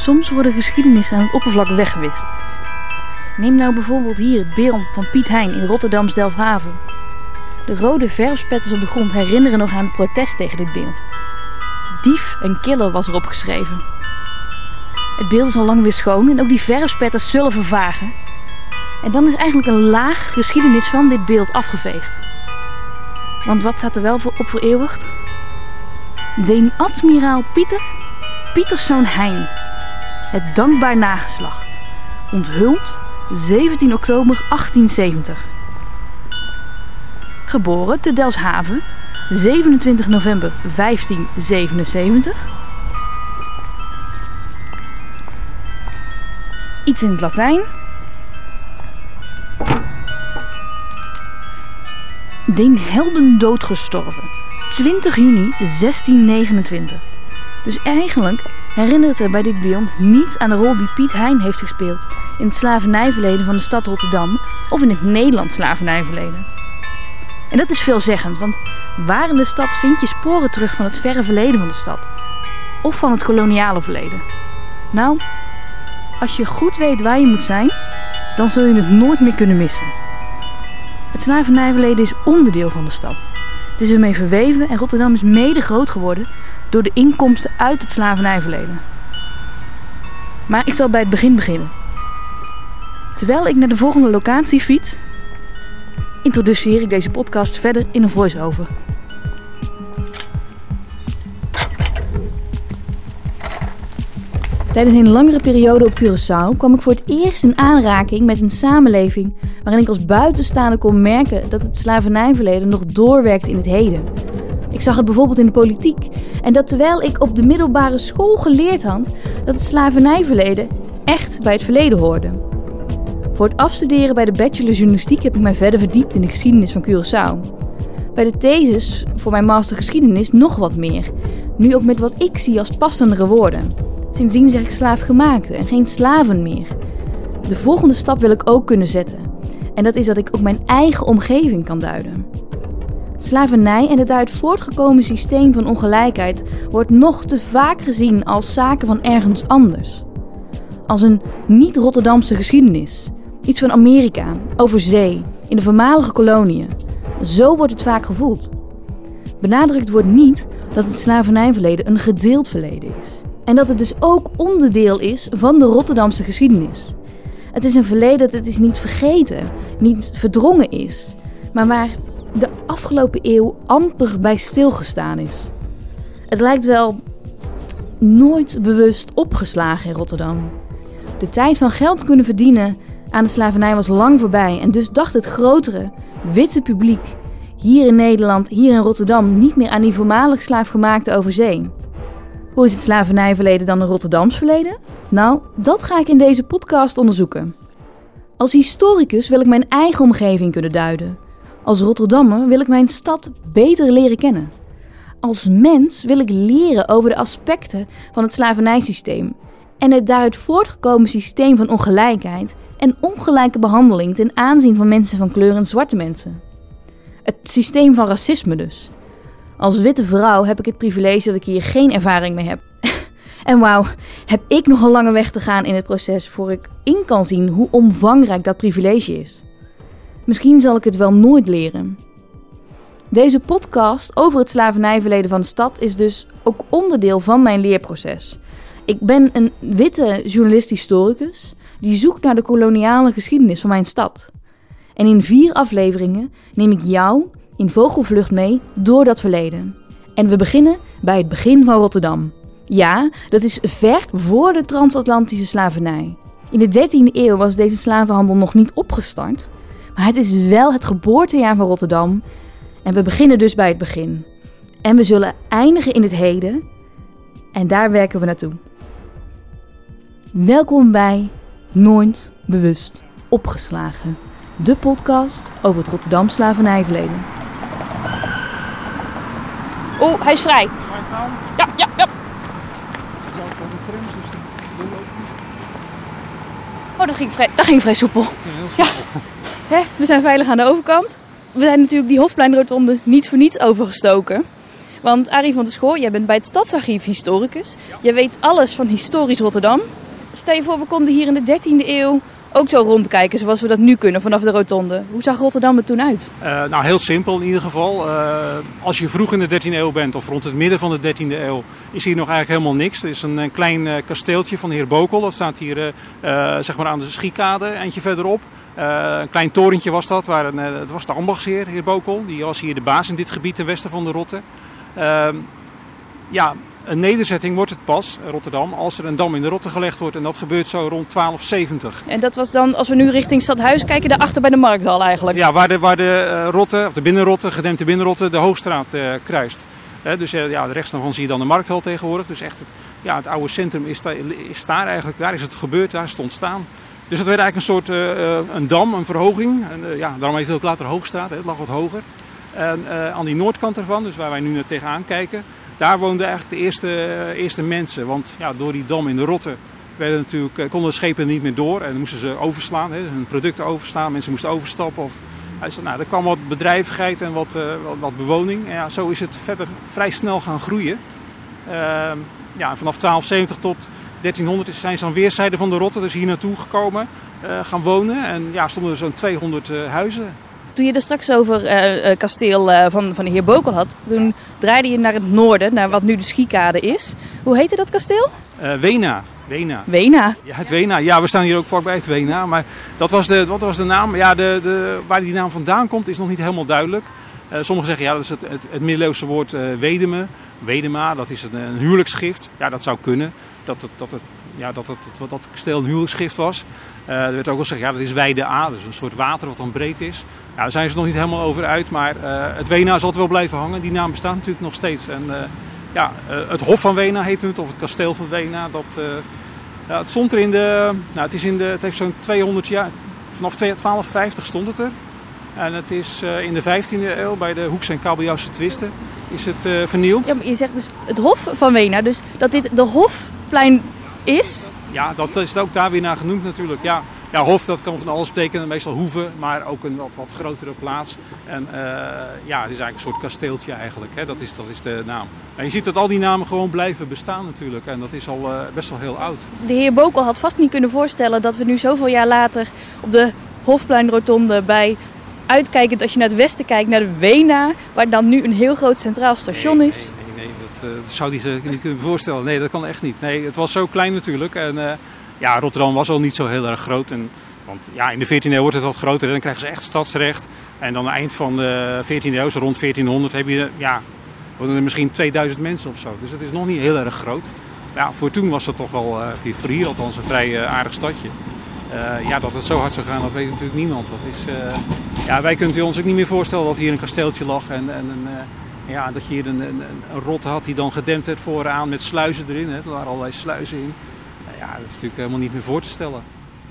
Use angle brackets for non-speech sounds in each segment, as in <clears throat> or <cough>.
Soms worden geschiedenissen aan het oppervlak weggewist. Neem nou bijvoorbeeld hier het beeld van Piet Hein in Rotterdams Delfhaven. De rode verfspetters op de grond herinneren nog aan het protest tegen dit beeld. Dief en killer was erop geschreven. Het beeld is al lang weer schoon en ook die verfspetters zullen vervagen. En dan is eigenlijk een laag geschiedenis van dit beeld afgeveegd. Want wat staat er wel voor op vereeuwigd? Deen admiraal Pieter, Pieterszoon Hein. Het dankbaar nageslacht. Onthuld 17 oktober 1870. Geboren te Delfshaven 27 november 1577. Iets in het Latijn. Den heldendood gestorven. 20 juni 1629. Dus eigenlijk herinnert er bij dit beeld niets aan de rol die Piet Hein heeft gespeeld in het slavernijverleden van de stad Rotterdam of in het Nederlands slavernijverleden. En dat is veelzeggend, want waar in de stad vind je sporen terug van het verre verleden van de stad? Of van het koloniale verleden? Nou, als je goed weet waar je moet zijn, dan zul je het nooit meer kunnen missen. Het slavernijverleden is onderdeel van de stad. Het is ermee verweven en Rotterdam is mede groot geworden door de inkomsten uit het slavernijverleden. Maar ik zal bij het begin beginnen. Terwijl ik naar de volgende locatie fiets, introduceer ik deze podcast verder in een voice-over. Tijdens een langere periode op Curaçao kwam ik voor het eerst in aanraking met een samenleving waarin ik als buitenstaander kon merken dat het slavernijverleden nog doorwerkt in het heden. Ik zag het bijvoorbeeld in de politiek en dat terwijl ik op de middelbare school geleerd had dat het slavernijverleden echt bij het verleden hoorde. Voor het afstuderen bij de bachelor journalistiek heb ik mij verder verdiept in de geschiedenis van Curaçao. Bij de thesis voor mijn master geschiedenis nog wat meer, nu ook met wat ik zie als passendere woorden. Sindsdien zeg ik slaafgemaakte en geen slaven meer. De volgende stap wil ik ook kunnen zetten. En dat is dat ik ook mijn eigen omgeving kan duiden. Slavernij en het daaruit voortgekomen systeem van ongelijkheid wordt nog te vaak gezien als zaken van ergens anders. Als een niet-Rotterdamse geschiedenis. Iets van Amerika, over zee, in de voormalige koloniën. Zo wordt het vaak gevoeld. Benadrukt wordt niet dat het slavernijverleden een gedeeld verleden is. En dat het dus ook onderdeel is van de Rotterdamse geschiedenis. Het is een verleden dat het is niet vergeten, niet verdrongen is, maar waar de afgelopen eeuw amper bij stilgestaan is. Het lijkt wel nooit bewust opgeslagen in Rotterdam. De tijd van geld kunnen verdienen aan de slavernij was lang voorbij en dus dacht het grotere, witte publiek hier in Nederland, hier in Rotterdam, niet meer aan die voormalig slaafgemaakte over zee. Hoe is het slavernijverleden dan een Rotterdams verleden? Nou, dat ga ik in deze podcast onderzoeken. Als historicus wil ik mijn eigen omgeving kunnen duiden. Als Rotterdammer wil ik mijn stad beter leren kennen. Als mens wil ik leren over de aspecten van het slavernijsysteem en het daaruit voortgekomen systeem van ongelijkheid en ongelijke behandeling ten aanzien van mensen van kleur en zwarte mensen. Het systeem van racisme dus. Als witte vrouw heb ik het privilege dat ik hier geen ervaring mee heb. <laughs> en wauw, heb ik nog een lange weg te gaan in het proces voor ik in kan zien hoe omvangrijk dat privilege is. Misschien zal ik het wel nooit leren. Deze podcast over het slavernijverleden van de stad is dus ook onderdeel van mijn leerproces. Ik ben een witte journalist-historicus die zoekt naar de koloniale geschiedenis van mijn stad. En in vier afleveringen neem ik jou in vogelvlucht mee door dat verleden. En we beginnen bij het begin van Rotterdam. Ja, dat is ver voor de transatlantische slavernij. In de 13e eeuw was deze slavenhandel nog niet opgestart, maar het is wel het geboortejaar van Rotterdam. En we beginnen dus bij het begin. En we zullen eindigen in het heden. En daar werken we naartoe. Welkom bij Nooit Bewust Opgeslagen. De podcast over het Rotterdam slavernijverleden. Oeh, hij is vrij. Ja, ja, ja. Oh, dat ging vrij, dat ging vrij soepel. Ja, we zijn veilig aan de overkant. We zijn natuurlijk die Hofpleinrotonde niet voor niets overgestoken. Want Arie van der Schoor, jij bent bij het Stadsarchief historicus. Je weet alles van historisch Rotterdam. Stel je voor, we konden hier in de 13e eeuw ook zo rondkijken zoals we dat nu kunnen vanaf de rotonde. Hoe zag Rotterdam er toen uit? Uh, nou, heel simpel in ieder geval. Uh, als je vroeg in de 13e eeuw bent of rond het midden van de 13e eeuw, is hier nog eigenlijk helemaal niks. Er is een, een klein uh, kasteeltje van de heer Bokel. Dat staat hier zeg maar aan de Schiekade, eentje verderop. Een klein torentje was dat. Waar een, het was de ambachtsheer, heer Bokel. Die was hier de baas in dit gebied ten westen van de Rotte. Ehm, ja, een nederzetting wordt het pas, Rotterdam, als er een dam in de Rotte gelegd wordt. En dat gebeurt zo rond 1270. En dat was dan, als we nu richting Stadhuis kijken, daarachter bij de Markthal eigenlijk? Ja, waar de, waar de uh, Rotte, of de binnenrotte, gedempte binnenrotte, de Hoogstraat kruist. dus uh, ja, rechts van zie je dan de Markthal tegenwoordig. Dus echt het, ja, het oude centrum is, daar, is daar eigenlijk, daar is het gebeurd, daar is het ontstaan. Dus het werd eigenlijk een soort een dam, een verhoging. En, ja, daarom heet het ook later Hoogstraat, het lag wat hoger. En aan die noordkant ervan, dus waar wij nu tegenaan kijken, daar woonden eigenlijk de eerste, eh, eerste mensen. Want ja, door die dam in de Rotte werden natuurlijk, eh, konden de schepen niet meer door. En moesten ze overslaan, hè, hun producten overslaan. Mensen moesten overstappen. Of, nou, er kwam wat bedrijvigheid en wat, wat, bewoning. En ja, zo is het verder vrij snel gaan groeien. Uh, ja, vanaf 1270 tot 1300 zijn ze aan weerszijden van de Rotte, dus hier naartoe gekomen, uh, gaan wonen. En ja, stonden er zo'n 200 huizen. Toen je er straks over uh, kasteel uh, van, van de heer Bokel had, toen draaide je naar het noorden, naar wat nu de Schiekade is. Hoe heette dat kasteel? Wena. Wena. Wena? Ja, het Wena. Ja, we staan hier ook vlakbij het Wena. Maar dat was de, wat was de naam? Ja, de, de, waar die naam vandaan komt is nog niet helemaal duidelijk. sommigen zeggen ja, dat is het, het, het middeleeuwse woord wedeme. Wedema, dat is een, een huwelijksgift. Ja, dat zou kunnen. Dat, dat, dat, het, ja, dat, dat, dat, kasteel een huwelijksgift was. Uh, er werd ook al gezegd, ja, dat is Weide A, dus een soort water wat dan breed is. Ja, daar zijn ze nog niet helemaal over uit, maar uh, het Wena zal het wel blijven hangen. Die naam bestaat natuurlijk nog steeds. En uh, ja, het Hof van Wena heet het, of het kasteel van Wena. Dat, ja, het stond er in de, nou, het, is in de, het heeft zo'n 200 jaar, vanaf 1250 stond het er. En het is in de 15e eeuw bij de Hoekse en Kabeljauwse twisten is het vernield. Ja, maar je zegt dus het Hof van Wena, dus dat dit de Hofplein is? Ja, dat is ook daar weer naar genoemd natuurlijk. Ja, ja, hof dat kan van alles betekenen, meestal hoeven, maar ook een wat, wat grotere plaats. En uh, ja, het is eigenlijk een soort kasteeltje eigenlijk, hè? Dat, is, dat is de naam. En je ziet dat al die namen gewoon blijven bestaan natuurlijk en dat is al uh, best wel heel oud. De heer Bokel had vast niet kunnen voorstellen dat we nu zoveel jaar later op de Hofpleinrotonde bij uitkijkend als je naar het westen kijkt, naar de Wena, waar dan nu een heel groot centraal station is. Dat, dat, zou hij zich niet kunnen voorstellen. Nee, dat kan echt niet. Nee, het was zo klein natuurlijk en uh, ja, Rotterdam was al niet zo heel erg groot. En, want ja, in de 14e eeuw wordt het wat groter en dan krijgen ze echt stadsrecht. En dan aan het eind van de 14e eeuw, zo rond 1400, heb je ja, er misschien 2000 mensen of zo. Dus het is nog niet heel erg groot. Ja, voor toen was het toch wel, uh, voor hier althans, een vrij aardig stadje. Ja, dat het zo hard zou gaan, dat weet natuurlijk niemand. Dat is, ja, wij kunnen ons ook niet meer voorstellen dat hier een kasteeltje lag en, en uh, ja, dat je hier een, een, een rot had die dan gedempt werd vooraan met sluizen erin. Hè. Er waren allerlei sluizen in. ja, dat is natuurlijk helemaal niet meer voor te stellen.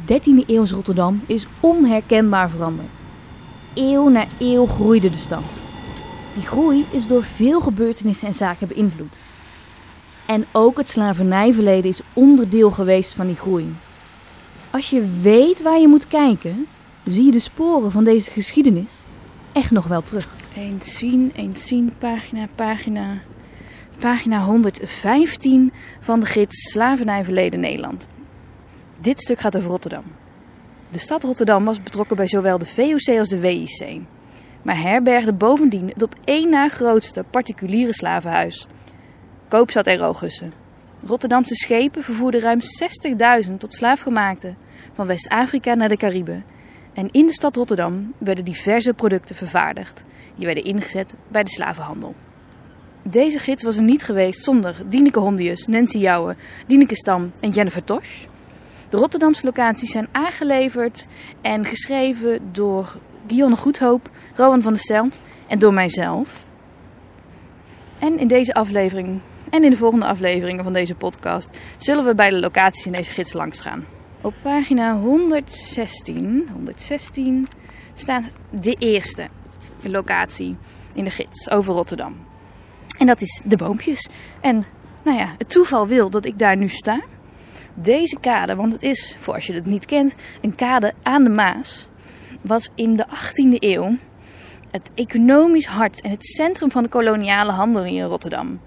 13e eeuws Rotterdam is onherkenbaar veranderd. Eeuw na eeuw groeide de stad. Die groei is door veel gebeurtenissen en zaken beïnvloed. En ook het slavernijverleden is onderdeel geweest van die groei. Als je weet waar je moet kijken, zie je de sporen van deze geschiedenis echt nog wel terug. Eens zien, eens zien, pagina, pagina. Pagina 115 van de gids Slavernijverleden Nederland. Dit stuk gaat over Rotterdam. De stad Rotterdam was betrokken bij zowel de VOC als de WIC. Maar herbergde bovendien het op één na grootste particuliere slavenhuis. Koopstad en Rogussen. Rotterdamse schepen vervoerden ruim 60.000 tot slaafgemaakten van West-Afrika naar de Cariben. En in de stad Rotterdam werden diverse producten vervaardigd. Die werden ingezet bij de slavenhandel. Deze gids was er niet geweest zonder Dieneke Hondius, Nancy Jouwe, Dieneke Stam en Jennifer Tosh. De Rotterdamse locaties zijn aangeleverd en geschreven door Dionne Goedhoop, Rowan van der Stelt en door mijzelf. En in deze aflevering en in de volgende afleveringen van deze podcast zullen we bij de locaties in deze gids langs gaan. Op pagina 116, 116 staat de eerste locatie in de gids over Rotterdam. En dat is de boompjes. En nou ja, het toeval wil dat ik daar nu sta. Deze kade, want het is, voor als je het niet kent, een kade aan de Maas, was in de 18e eeuw Het economisch hart en het centrum van de koloniale handel in Rotterdam.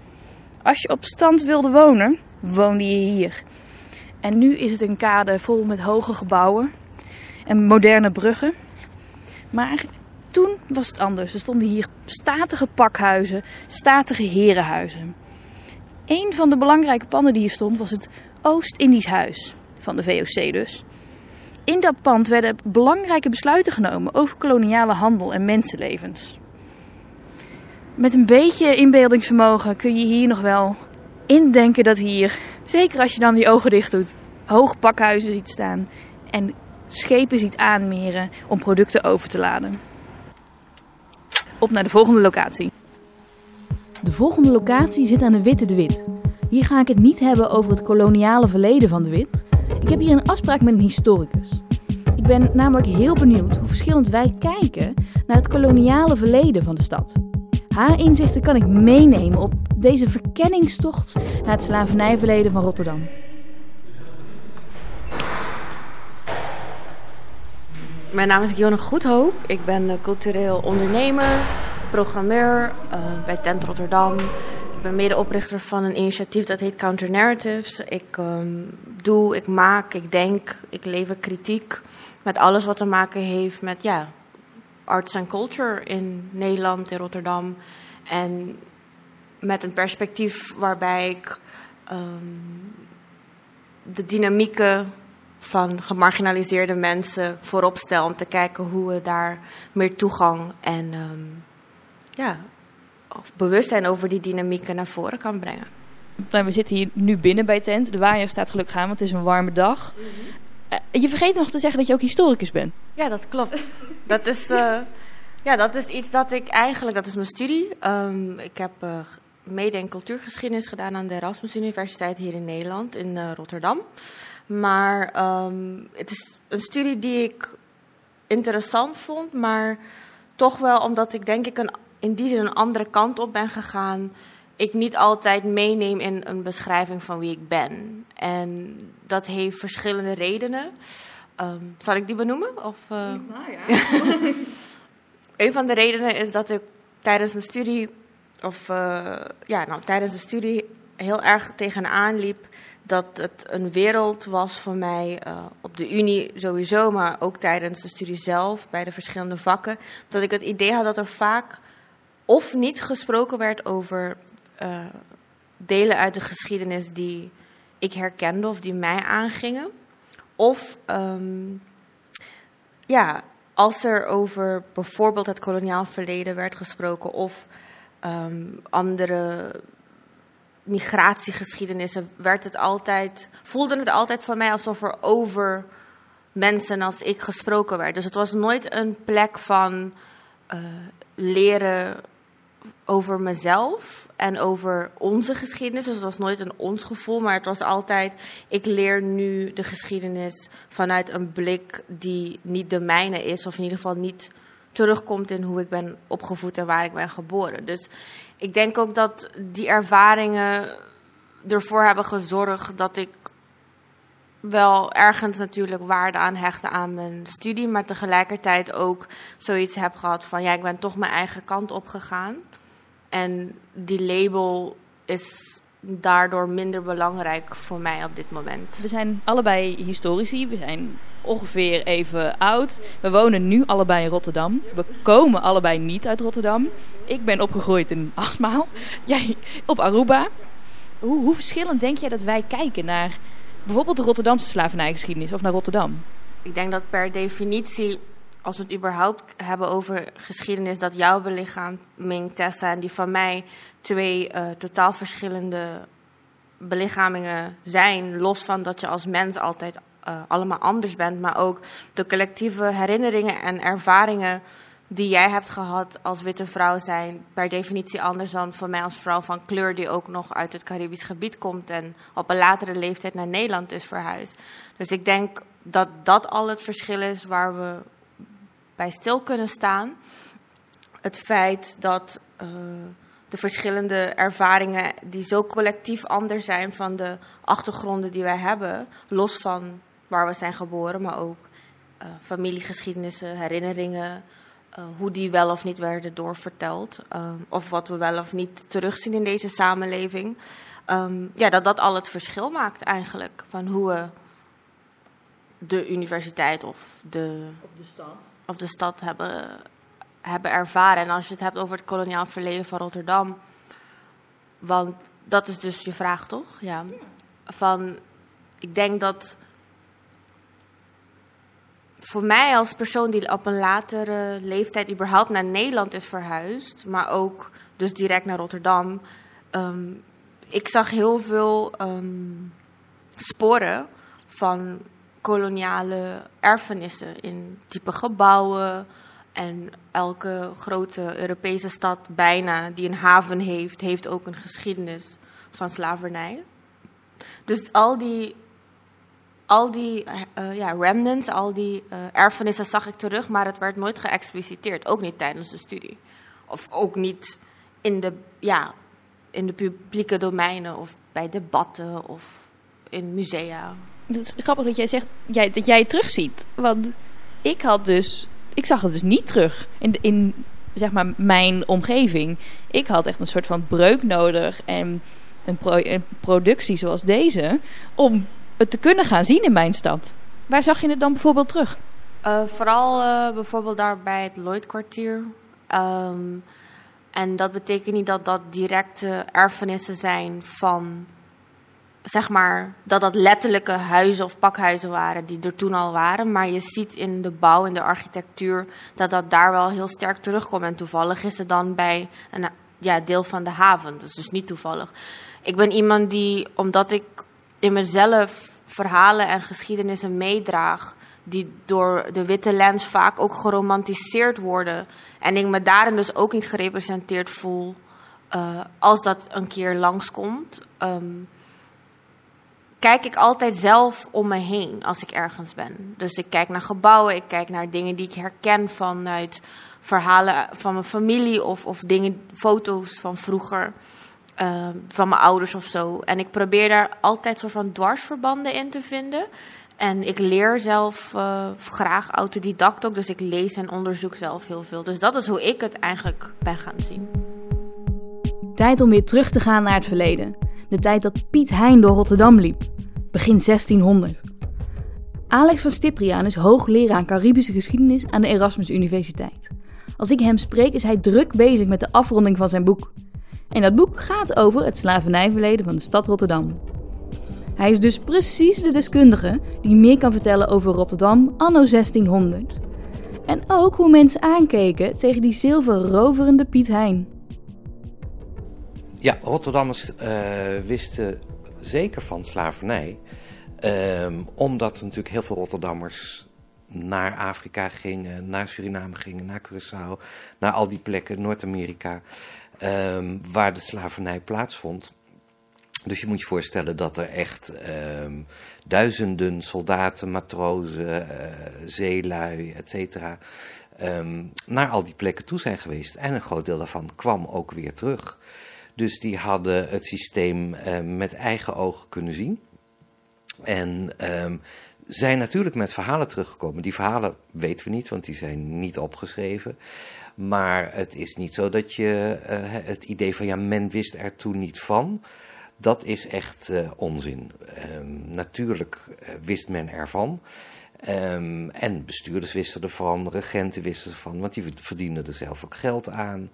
Als je op stand wilde wonen, woonde je hier. En nu is het een kade vol met hoge gebouwen en moderne bruggen. Maar toen was het anders. Er stonden hier statige pakhuizen, statige herenhuizen. Een van de belangrijke panden die hier stond was het Oost-Indisch Huis van de VOC dus. In dat pand werden belangrijke besluiten genomen over koloniale handel en mensenlevens. Met een beetje inbeeldingsvermogen kun je hier nog wel indenken dat hier, zeker als je dan die ogen dicht doet, hoge pakhuizen ziet staan en schepen ziet aanmeren om producten over te laden. Op naar de volgende locatie. De volgende locatie zit aan de Witte de Wit. Hier ga ik het niet hebben over het koloniale verleden van de Wit. Ik heb hier een afspraak met een historicus. Ik ben namelijk heel benieuwd hoe verschillend wij kijken naar het koloniale verleden van de stad. Haar inzichten kan ik meenemen op deze verkenningstocht naar het slavernijverleden van Rotterdam. Mijn naam is Gionne Goedhoop. Ik ben eh, cultureel ondernemer, programmeur uh, bij Tent Rotterdam. Ik ben medeoprichter van een initiatief dat heet Counter Narratives. Ik um, doe, ik maak, ik denk, ik lever kritiek met alles wat te maken heeft met ja, arts en culture in Nederland, in Rotterdam. En met een perspectief waarbij ik um, de dynamieken van gemarginaliseerde mensen voorop stel om te kijken hoe we daar meer toegang en um, ja, of bewustzijn over die dynamieken naar voren kan brengen. Nou, we zitten hier nu binnen bij tent. De waaier staat gelukkig aan, want het is een warme dag. Mm -hmm. uh, je vergeet nog te zeggen dat je ook historicus bent. Ja, dat klopt. dat, is, uh, ja, dat is iets dat ik eigenlijk, dat is mijn studie. Um, ik heb uh, mede- en cultuurgeschiedenis gedaan aan de Erasmus Universiteit hier in Nederland, in Rotterdam. Maar um, het is een studie die ik interessant vond, maar toch wel omdat ik denk ik een, in die zin een andere kant op ben gegaan. Ik niet altijd meeneem in een beschrijving van wie ik ben. En dat heeft verschillende redenen. Um, zal ik die benoemen? Of, uh... nou ja. <laughs> een van de redenen is dat ik tijdens mijn studie, of uh, ja, nou, tijdens de studie heel erg tegenaan liep dat het een wereld was voor mij uh, op de Unie sowieso, maar ook tijdens de studie zelf, bij de verschillende vakken, dat ik het idee had dat er vaak of niet gesproken werd over uh, delen uit de geschiedenis die ik herkende of die mij aangingen. Of um, ja, als er over bijvoorbeeld het koloniaal verleden werd gesproken of um, andere migratiegeschiedenissen werd het altijd, voelde het altijd van mij alsof er over mensen als ik gesproken werd. Dus het was nooit een plek van uh, leren over mezelf en over onze geschiedenis. Dus het was nooit een ons gevoel, maar het was altijd: ik leer nu de geschiedenis vanuit een blik die niet de mijne is, of in ieder geval niet terugkomt in hoe ik ben opgevoed en waar ik ben geboren. Dus ik denk ook dat die ervaringen ervoor hebben gezorgd dat ik wel ergens natuurlijk waarde aan hechten aan mijn studie, maar tegelijkertijd ook zoiets heb gehad van ja, ik ben toch mijn eigen kant op gegaan. En die label is daardoor minder belangrijk voor mij op dit moment. We zijn allebei historici, we zijn ongeveer even oud. We wonen nu allebei in Rotterdam. We komen allebei niet uit Rotterdam. Ik ben opgegroeid in <laughs> Achtmaal, jij op Aruba. Hoe, hoe verschillend denk jij dat wij kijken naar bijvoorbeeld de Rotterdamse slavernijgeschiedenis of naar Rotterdam? Ik denk dat per definitie, als we het überhaupt hebben over geschiedenis, dat jouw belichaming, Tessa, en die van mij twee uh, totaal verschillende belichamingen zijn. Los van dat je als mens altijd uh, allemaal anders bent, maar ook de collectieve herinneringen en ervaringen die jij hebt gehad als witte vrouw zijn per definitie anders dan voor mij als vrouw van kleur die ook nog uit het Caribisch gebied komt en op een latere leeftijd naar Nederland is verhuisd. Dus ik denk dat dat al het verschil is waar we bij stil kunnen staan. Het feit dat uh, de verschillende ervaringen die zo collectief anders zijn van de achtergronden die wij hebben, los van waar we zijn geboren, maar ook uh, familiegeschiedenissen, herinneringen, uh, hoe die wel of niet werden doorverteld. Um, of wat we wel of niet terugzien in deze samenleving. Um, ja, dat dat al het verschil maakt eigenlijk. Van hoe we de universiteit of de, Of de stad. of de stad hebben, hebben ervaren. En als je het hebt over het koloniaal verleden van Rotterdam. Want dat is dus je vraag, toch? Ja. Van, ik denk dat voor mij als persoon die op een latere leeftijd überhaupt naar Nederland is verhuisd, maar ook dus direct naar Rotterdam, um, ik zag heel veel um, sporen van koloniale erfenissen in type gebouwen. En elke grote Europese stad bijna die een haven heeft, heeft ook een geschiedenis van slavernij. Dus al die al die uh, ja, remnants, al die uh, erfenissen zag ik terug, maar het werd nooit geëxpliciteerd. Ook niet tijdens de studie. Of ook niet in de, ja, in de publieke domeinen of bij debatten of in musea. Het is grappig dat jij zegt jij, dat jij het terugziet. Want ik had dus, ik zag het dus niet terug in, in zeg maar mijn omgeving. Ik had echt een soort van breuk nodig en een, pro, een productie zoals deze om het te kunnen gaan zien in mijn stad. Waar zag je het dan bijvoorbeeld terug? Uh, vooral uh, bijvoorbeeld daar bij het Lloydkwartier. Um, en dat betekent niet dat dat directe erfenissen zijn van, zeg maar, dat dat letterlijke huizen of pakhuizen waren die er toen al waren. Maar je ziet in de bouw, in de architectuur, dat dat daar wel heel sterk terugkomt. En toevallig is het dan bij een ja, deel van de haven. Dat is dus niet toevallig. Ik ben iemand die, omdat ik in mezelf verhalen en geschiedenissen meedraag die door de witte lens vaak ook geromantiseerd worden en ik me daarin dus ook niet gerepresenteerd voel uh, als dat een keer langskomt, um, kijk ik altijd zelf om me heen als ik ergens ben. Dus ik kijk naar gebouwen, ik kijk naar dingen die ik herken vanuit verhalen van mijn familie of, of dingen, foto's van vroeger. Uh, van mijn ouders of zo. En ik probeer daar altijd soort van dwarsverbanden in te vinden. En ik leer zelf uh, graag autodidact ook, dus ik lees en onderzoek zelf heel veel. Dus dat is hoe ik het eigenlijk ben gaan zien. Tijd om weer terug te gaan naar het verleden. De tijd dat Piet Hein door Rotterdam liep, begin 1600. Alex van Stipriaan is hoogleraar Caribische geschiedenis aan de Erasmus Universiteit. Als ik hem spreek, is hij druk bezig met de afronding van zijn boek. En dat boek gaat over het slavernijverleden van de stad Rotterdam. Hij is dus precies de deskundige die meer kan vertellen over Rotterdam anno 1600. En ook hoe mensen aankeken tegen die zilverroverende Piet Hein. Ja, Rotterdammers uh, wisten zeker van slavernij. Um, omdat natuurlijk heel veel Rotterdammers naar Afrika gingen, naar Suriname gingen, naar Curaçao, naar al die plekken, Noord-Amerika, um, waar de slavernij plaatsvond. Dus je moet je voorstellen dat er echt um, duizenden soldaten, matrozen, uh, zeelui, et cetera, um, naar al die plekken toe zijn geweest. En een groot deel daarvan kwam ook weer terug. Dus die hadden het systeem met eigen ogen kunnen zien. En zijn natuurlijk met verhalen teruggekomen. Die verhalen weten we niet, want die zijn niet opgeschreven. Maar het is niet zo dat je uh, het idee van ja, men wist er toen niet van. Dat is echt uh, onzin. Um, natuurlijk uh, wist men ervan. Um, en bestuurders wisten ervan, regenten wisten ervan, want die verdienden er zelf ook geld aan.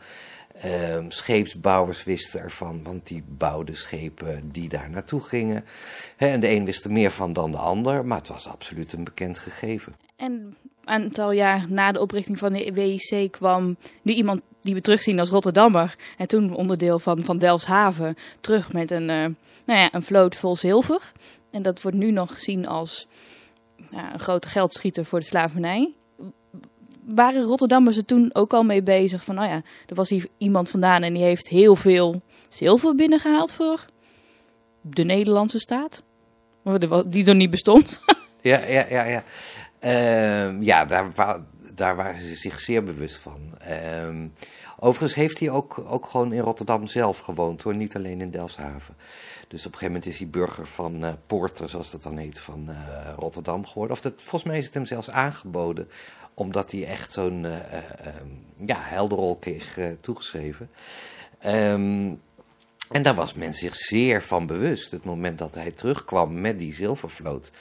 Um, scheepsbouwers wisten ervan, want die bouwden schepen die daar naartoe gingen. En de een wist er meer van dan de ander, maar het was absoluut een bekend gegeven. En een aantal jaar na de oprichting van de WIC kwam nu iemand die we terugzien als Rotterdammer. En toen onderdeel van, van Delfshaven terug met een, uh, nou ja, een vloot vol zilver. En dat wordt nu nog gezien als een grote geldschieter voor de slavernij. Waren Rotterdammers er toen ook al mee bezig van, nou ja, er was hier iemand vandaan en die heeft heel veel zilver binnengehaald voor de Nederlandse staat? Die er niet bestond. <laughs> ja, ja, ja, ja. Uh, ja, daar, daar waren ze zich zeer bewust van. Uh, overigens heeft hij ook, ook gewoon in Rotterdam zelf gewoond, hoor, niet alleen in Delfshaven. Dus op een gegeven moment is hij burger van uh, Poorter, zoals dat dan heet, van uh, Rotterdam geworden. Of dat, volgens mij is het hem zelfs aangeboden omdat hij echt zo'n uh, ja, helderrol kreeg toegeschreven. Ehm, en daar was men zich zeer van bewust. Het moment dat hij terugkwam met die zilvervloot,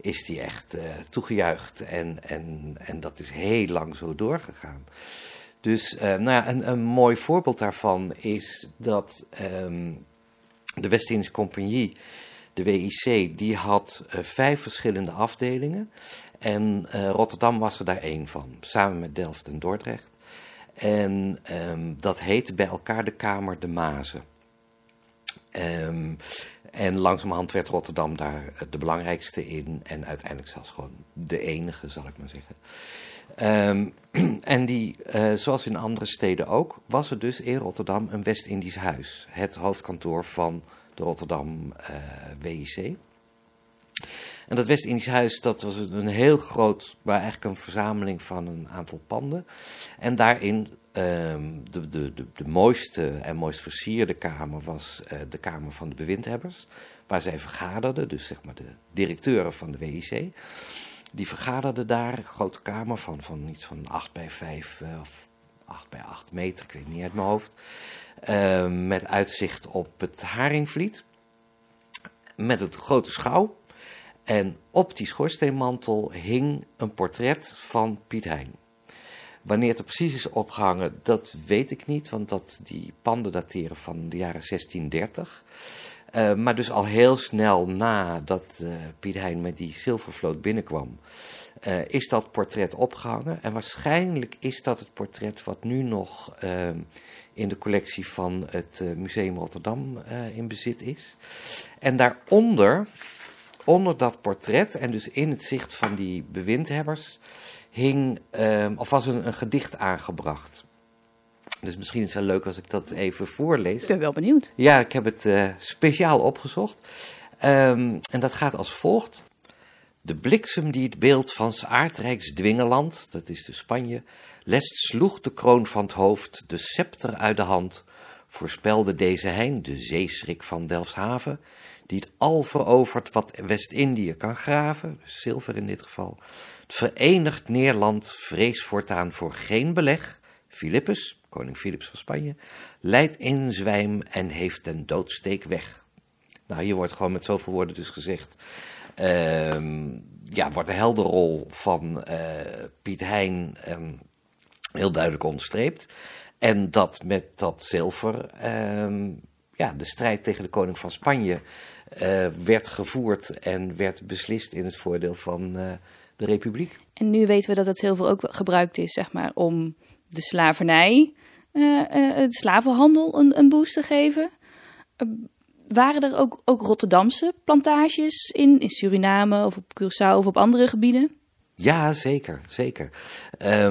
is hij echt toegejuicht. En, en, en dat is heel lang zo doorgegaan. Dus nou ja, een, een mooi voorbeeld daarvan is dat ehm, de West-Indische Compagnie de WIC, die had uh, vijf verschillende afdelingen. En uh, Rotterdam was er daar één van, samen met Delft en Dordrecht. En um, dat heette bij elkaar de Kamer de Mazen. Um, en langzamerhand werd Rotterdam daar de belangrijkste in. En uiteindelijk zelfs gewoon de enige, zal ik maar zeggen. Um, <clears throat> en die, uh, zoals in andere steden ook, was er dus in Rotterdam een West-Indisch huis. Het hoofdkantoor van de Rotterdam WIC. En dat West-Indisch huis, dat was een heel groot, maar eigenlijk een verzameling van een aantal panden. En daarin um, de, de, de, de, mooiste en mooist versierde kamer was uh, de kamer van de bewindhebbers. Waar zij vergaderden, dus zeg maar de directeuren van de WIC. Die vergaderden daar, een grote kamer van, van iets van 8 bij 5 uh, of 8 bij 8 meter, ik weet niet uit mijn hoofd. Uh, met uitzicht op het Haringvliet. Met het grote schouw. En op die schoorsteenmantel hing een portret van Piet Hein. Wanneer het er precies is opgehangen, dat weet ik niet, want dat, die panden dateren van de jaren 1630. Uh, maar dus al heel snel nadat uh, Piet Hein met die zilvervloot binnenkwam, uh, is dat portret opgehangen. En waarschijnlijk is dat het portret wat nu nog in de collectie van het Museum Rotterdam in bezit is. En daaronder, onder dat portret en dus in het zicht van die bewindhebbers, hing, of was een, een gedicht aangebracht. Dus misschien is het leuk als ik dat even voorlees. Ik ben wel benieuwd. Ja, ik heb het uh, speciaal opgezocht. Um, en dat gaat als volgt. De bliksem die het beeld van aardrijks dwingeland, dat is de Spanje, lest sloeg de kroon van het hoofd, de scepter uit de hand, voorspelde deze hein, de zeeschrik van Delfshaven, die het al verovert wat West-Indië kan graven, dus zilver in dit geval. Het verenigd Neerland vrees voortaan voor geen beleg, Philippus, koning Philips van Spanje, leidt in zwijm en heeft den doodsteek weg. Nou, hier wordt gewoon met zoveel woorden dus gezegd, uh, ja, wordt de helderrol van uh, Piet Hein um, heel duidelijk onderstreept. En dat met dat zilver, uh, ja, de strijd tegen de koning van Spanje uh, werd gevoerd en werd beslist in het voordeel van uh, de republiek. En nu weten we dat het zilver ook gebruikt is, zeg maar, om de slavernij uh, de slavenhandel een, een boost te geven. Waren er ook, ook Rotterdamse plantages in, in Suriname of op Curaçao of op andere gebieden? Ja, zeker, zeker.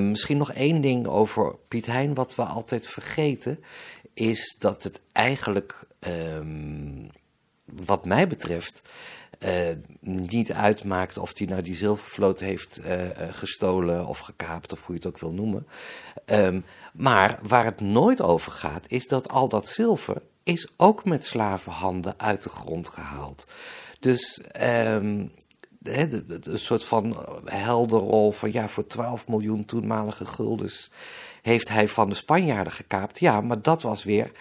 misschien nog één ding over Piet Hein, wat we altijd vergeten, is dat het eigenlijk, um, wat mij betreft, uh, niet uitmaakt of hij nou die zilvervloot heeft uh, gestolen of gekaapt of hoe je het ook wil noemen. Um, maar waar het nooit over gaat, is dat al dat zilver is ook met slavenhanden uit de grond gehaald. Dus um, een soort van helderrol van ja, voor 12 miljoen toenmalige guldens heeft hij van de Spanjaarden gekaapt. Ja, maar dat was weer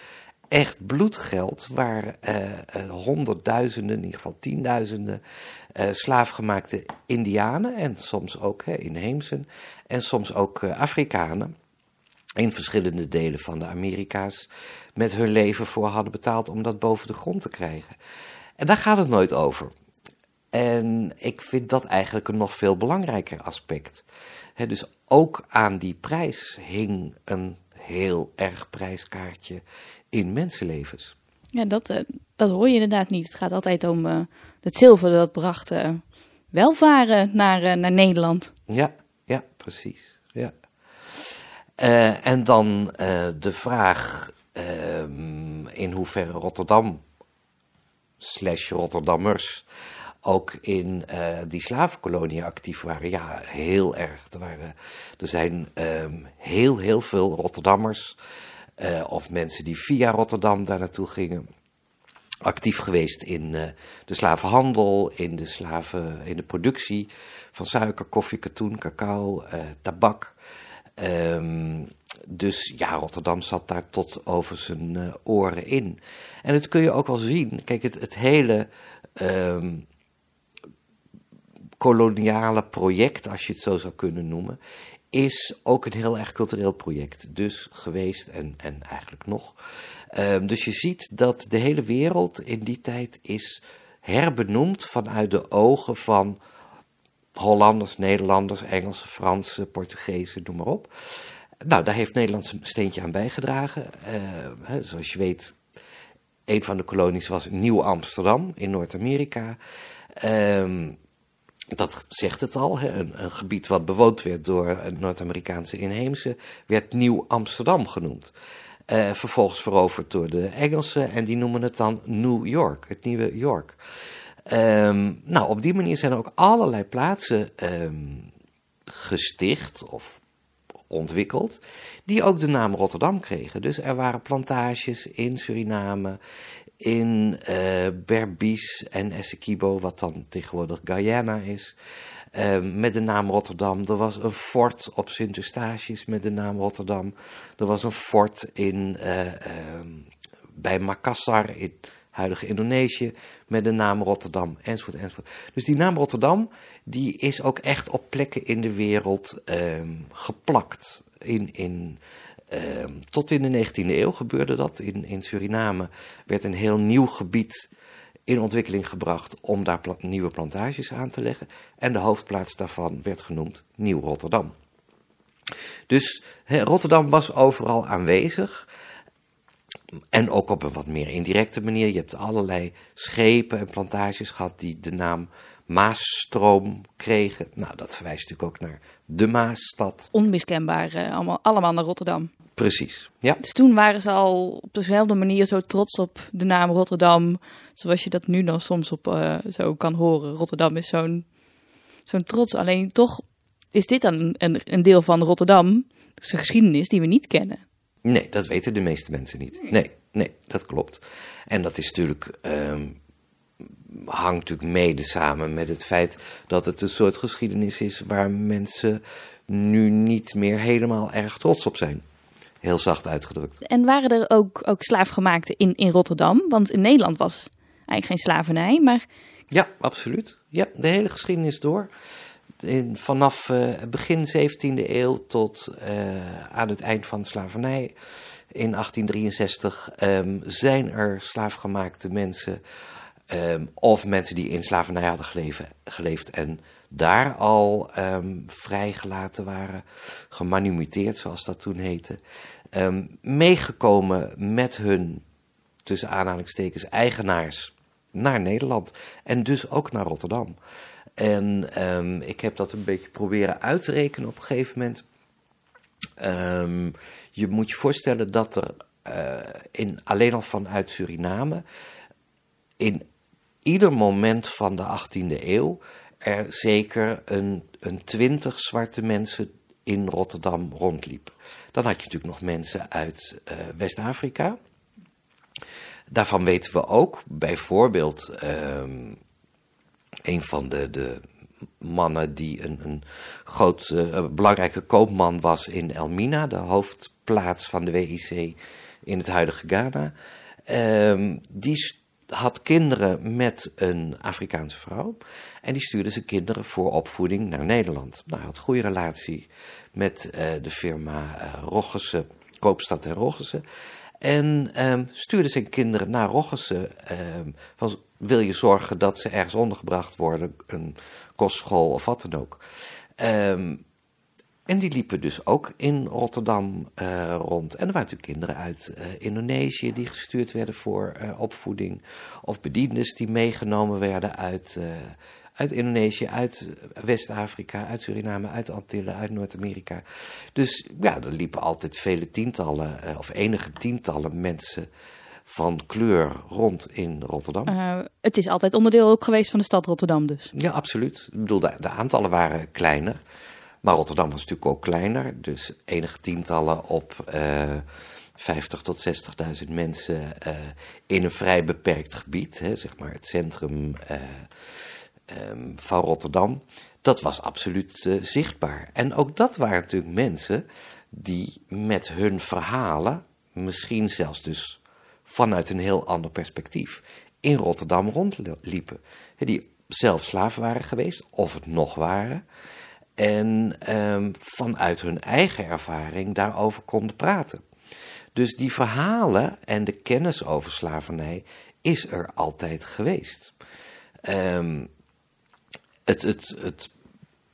echt bloedgeld waar uh, honderdduizenden, in ieder geval tienduizenden uh, slaafgemaakte Indianen en soms ook hè, inheemsen en soms ook Afrikanen in verschillende delen van de Amerika's met hun leven voor hadden betaald om dat boven de grond te krijgen. En daar gaat het nooit over. En ik vind dat eigenlijk een nog veel belangrijker aspect. Dus ook aan die prijs hing een heel erg prijskaartje in mensenlevens. Ja, dat, uh, dat hoor je inderdaad niet. Het gaat altijd om uh, het zilver dat bracht uh, welvaren naar, naar Nederland. Ja, ja, precies. Ja. En dan de vraag uh, in hoeverre Rotterdam slash Rotterdammers ook in die slavenkoloniën actief waren. Ja, heel erg. Er, waren, er zijn um, heel, heel veel Rotterdammers of mensen die via Rotterdam daar naartoe gingen. actief geweest in de slavenhandel, in de, slaven, in de productie van suiker, koffie, katoen, cacao, tabak. Um, dus ja, Rotterdam zat daar tot over zijn oren in. En dat kun je ook wel zien. Kijk, het, het hele um, koloniale project, als je het zo zou kunnen noemen, is ook een heel erg cultureel project. Dus geweest en, en eigenlijk nog. Um, dus je ziet dat de hele wereld in die tijd is herbenoemd vanuit de ogen van Hollanders, Nederlanders, Engelsen, Fransen, Portugezen, noem maar op. Nou, daar heeft Nederland een steentje aan bijgedragen. Hè, zoals je weet, een van de kolonies was Nieuw Amsterdam in Noord-Amerika. Uh, dat zegt het al, een, een, gebied wat bewoond werd door Noord-Amerikaanse inheemse, werd Nieuw Amsterdam genoemd. Uh, vervolgens veroverd door de Engelsen en die noemen het dan New York, het nieuwe York. Um, nou, op die manier zijn er ook allerlei plaatsen um, gesticht of ontwikkeld, die ook de naam Rotterdam kregen. Dus er waren plantages in Suriname, in uh, Berbice en Essequibo, wat dan tegenwoordig Guyana is, uh, met de naam Rotterdam. Er was een fort op Sint-Eustatius met de naam Rotterdam. Er was een fort in, uh, bij Makassar in huidige Indonesië met de naam Rotterdam, enzovoort, enzovoort. Dus die naam Rotterdam, die is ook echt op plekken in de wereld um, geplakt. In, in, tot in de 19e eeuw gebeurde dat. In, in Suriname werd een heel nieuw gebied in ontwikkeling gebracht om daar nieuwe plantages aan te leggen. En de hoofdplaats daarvan werd genoemd Nieuw Rotterdam. Dus Rotterdam was overal aanwezig. En ook op een wat meer indirecte manier. Je hebt allerlei schepen en plantages gehad die de naam Maasstroom kregen. Nou, dat verwijst natuurlijk ook naar de Maasstad. Onmiskenbaar, uh, allemaal, allemaal naar Rotterdam. Precies, ja. Dus toen waren ze al op dezelfde manier zo trots op de naam Rotterdam, zoals je dat nu dan soms op uh, zo kan horen. Rotterdam is zo'n zo'n trots. Alleen toch is dit dan een, een deel van Rotterdam, zijn geschiedenis die we niet kennen. Nee, dat weten de meeste mensen niet. Nee, nee, dat klopt. En dat is natuurlijk, um, hangt natuurlijk mede samen met het feit dat het een soort geschiedenis is waar mensen nu niet meer helemaal erg trots op zijn. Heel zacht uitgedrukt. En waren er ook, ook slaafgemaakten in, in Rotterdam? Want in Nederland was eigenlijk geen slavernij, maar... Ja, absoluut. Ja, de hele geschiedenis door in, vanaf uh, begin 17e eeuw tot uh, aan het eind van slavernij in 1863 um, ehm, zijn er slaafgemaakte mensen um, of mensen die in slavernij hadden geleven, geleefd en daar al um, vrijgelaten waren, gemanumiteerd zoals dat toen heette, meegekomen met hun, tussen aanhalingstekens, eigenaars naar Nederland en dus ook naar Rotterdam. En um, ik heb dat een beetje proberen uit te rekenen op een gegeven moment. Je moet je voorstellen dat er uh, in, alleen al vanuit Suriname in ieder moment van de 18e eeuw er zeker een, een twintig zwarte mensen in Rotterdam rondliep. Dan had je natuurlijk nog mensen uit uh, West-Afrika. Daarvan weten we ook bijvoorbeeld um, een van de, de mannen die een, een groot, uh, belangrijke koopman was in Elmina, de hoofdplaats van de WIC in het huidige Ghana. Um, die had kinderen met een Afrikaanse vrouw. En die stuurde zijn kinderen voor opvoeding naar Nederland. Nou, hij had goede relatie met uh, de firma uh, Koopstad en. En um, stuurde zijn kinderen naar Roggese. Um, van, wil je zorgen dat ze ergens ondergebracht worden, een kostschool of wat dan ook. Um, en die liepen dus ook in Rotterdam uh, rond. En er waren natuurlijk kinderen uit uh, Indonesië die gestuurd werden voor uh, opvoeding. Of bediendes die meegenomen werden uit, uit Indonesië, uit West-Afrika, uit Suriname, uit Antillen, uit Noord-Amerika. Dus ja, er liepen altijd vele tientallen, of enige tientallen mensen van kleur rond in Rotterdam. Uh, het is altijd onderdeel ook geweest van de stad Rotterdam dus? Ja, absoluut. Ik bedoel, de, de, aantallen waren kleiner. Maar Rotterdam was natuurlijk ook kleiner. Dus enige tientallen op uh, 50 tot 60.000 mensen uh, in een vrij beperkt gebied, hè, zeg maar het centrum uh, um, van Rotterdam. Dat was absoluut zichtbaar. En ook dat waren natuurlijk mensen die met hun verhalen, misschien zelfs dus vanuit een heel ander perspectief, in Rotterdam rondliepen. Die zelf slaaf waren geweest, of het nog waren. En um, vanuit hun eigen ervaring daarover konden praten. Dus die verhalen en de kennis over slavernij is er altijd geweest. Um, het het, het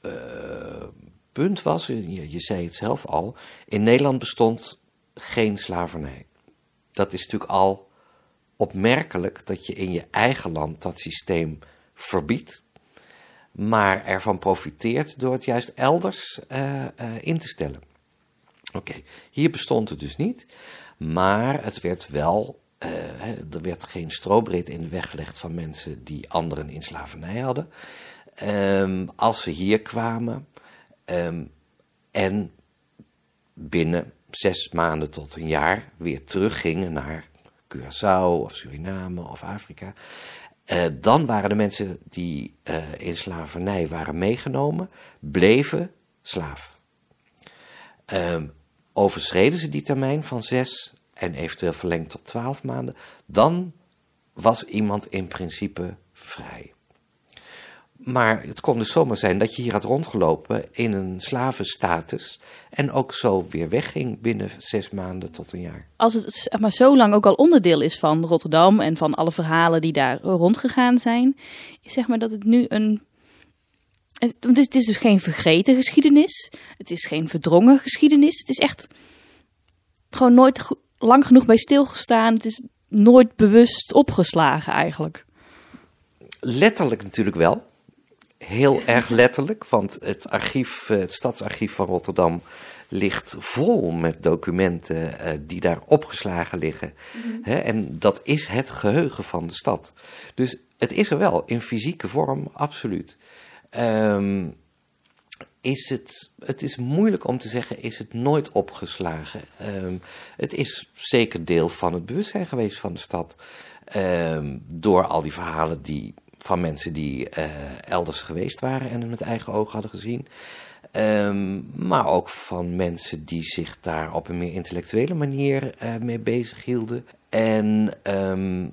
uh, punt was, je, je zei het zelf al, in Nederland bestond geen slavernij. Dat is natuurlijk al opmerkelijk dat je in je eigen land dat systeem verbiedt, maar ervan profiteert door het juist elders uh, uh, in te stellen. Oké, hier bestond het dus niet, maar het werd wel, uh, er werd geen strobreed in de weg gelegd van mensen die anderen in slavernij hadden. Um, als ze hier kwamen um, en binnen zes maanden tot een jaar weer teruggingen naar Curaçao of Suriname of Afrika. Uh, dan waren de mensen die uh, in slavernij waren meegenomen, bleven slaaf. Um, overschreden ze die termijn van zes en eventueel verlengd tot twaalf maanden, dan was iemand in principe vrij. Maar het kon dus zomaar zijn dat je hier had rondgelopen in een slavenstatus en ook zo weer wegging binnen zes maanden tot een jaar. Als het maar zo lang ook al onderdeel is van Rotterdam en van alle verhalen die daar rondgegaan zijn, is zeg maar dat het nu een. Het, het is dus geen vergeten geschiedenis, het is geen verdrongen geschiedenis, het is echt gewoon nooit lang genoeg bij stilgestaan, het is nooit bewust opgeslagen eigenlijk. Letterlijk natuurlijk wel heel erg letterlijk, want het archief, eh, het stadsarchief van Rotterdam ligt vol met documenten uh, die daar opgeslagen liggen. Mm -hmm. en dat is het geheugen van de stad. Dus het is er wel, in fysieke vorm, absoluut. Um, is het, het is moeilijk om te zeggen, is het nooit opgeslagen. Um, het is zeker deel van het bewustzijn geweest van de stad. Um, door al die verhalen die van mensen die uh, elders geweest waren en het met eigen ogen hadden gezien. Um, maar ook van mensen die zich daar op een meer intellectuele manier uh, mee bezig hielden. En um,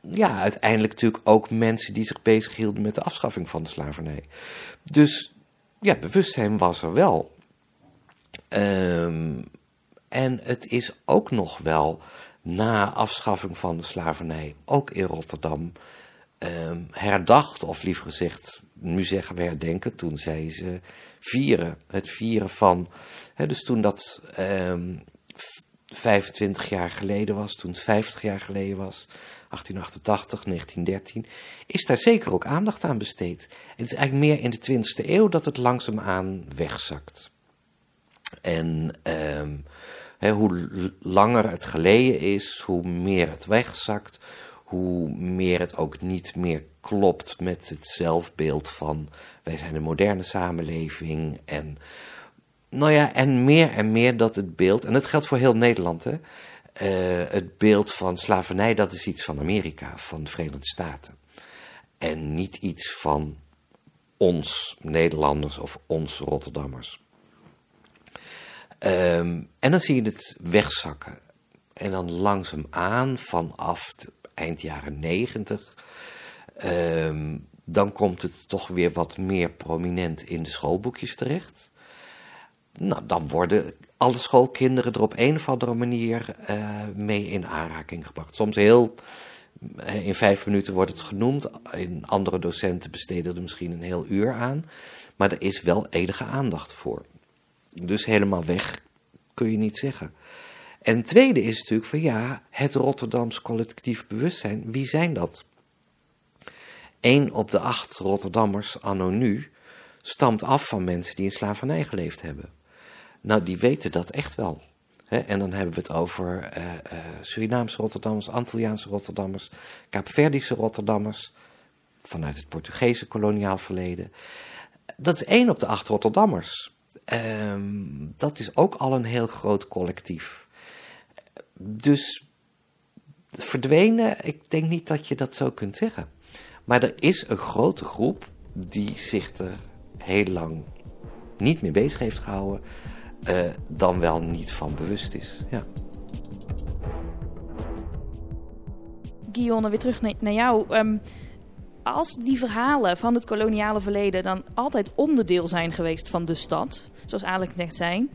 ja, uiteindelijk natuurlijk ook mensen die zich bezig hielden met de afschaffing van de slavernij. Dus ja, bewustzijn was er wel. Um, en het is ook nog wel na afschaffing van de slavernij, ook in Rotterdam, eh, herdacht, of liever gezegd, nu zeggen we herdenken, toen zei ze vieren. Het vieren van, dus toen dat eh, 25 jaar geleden was, toen het 50 jaar geleden was, 1888, 1913, is daar zeker ook aandacht aan besteed. Het is eigenlijk meer in de 20e eeuw dat het langzaamaan wegzakt. En hoe langer het geleden is, hoe meer het wegzakt, hoe meer het ook niet meer klopt met het zelfbeeld van wij zijn een moderne samenleving en nou ja, en meer en meer dat het beeld, en dat geldt voor heel Nederland, hè, uh, het beeld van slavernij, dat is iets van Amerika, van de Verenigde Staten. En niet iets van ons Nederlanders of ons Rotterdammers. Um, en dan zie je het wegzakken. En dan langzaamaan vanaf eind jaren negentig. Um, dan komt het toch weer wat meer prominent in de schoolboekjes terecht. Nou, dan worden alle schoolkinderen er op een of andere manier uh, mee in aanraking gebracht. Soms heel, eh, in vijf minuten wordt het genoemd. In andere docenten besteden er misschien een heel uur aan. Maar er is wel enige aandacht voor. Dus helemaal weg kun je niet zeggen. En het tweede is natuurlijk van ja, het Rotterdams collectief bewustzijn, wie zijn dat? Eén op de acht Rotterdammers anno nu stamt af van mensen die in slavernij geleefd hebben. Nou, die weten dat echt wel. en dan hebben we het over uh, uh, Surinaamse Rotterdammers, Antilliaanse Rotterdammers, Kaapverdische Rotterdammers, vanuit het Portugese koloniaal verleden. Dat is één op de acht Rotterdammers. Ehm, dat is ook al een heel groot collectief. Dus verdwenen, ik denk niet dat je dat zo kunt zeggen. Maar er is een grote groep die zich er heel lang niet mee bezig heeft gehouden, uh, dan wel niet van bewust is. Ja. Guillaume, weer terug naar, jou. Um, als die verhalen van het koloniale verleden dan altijd onderdeel zijn geweest van de stad, zoals Alex net zei,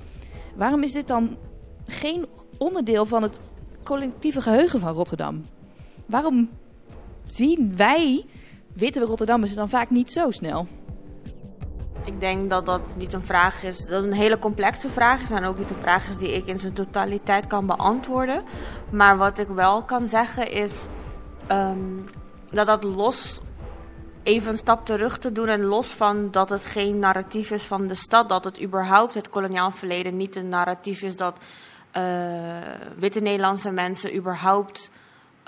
waarom is dit dan geen onderdeel van het collectieve geheugen van Rotterdam? Waarom zien wij, witte Rotterdammers, dan vaak niet zo snel? Ik denk dat dat niet een vraag is, dat een hele complexe vraag is en ook niet een vraag is die ik in zijn totaliteit kan beantwoorden. Maar wat ik wel kan zeggen is um, dat dat los even een stap terug te doen en los van dat het geen narratief is van de stad, dat het überhaupt het koloniaal verleden niet een narratief is dat uh, witte Nederlandse mensen überhaupt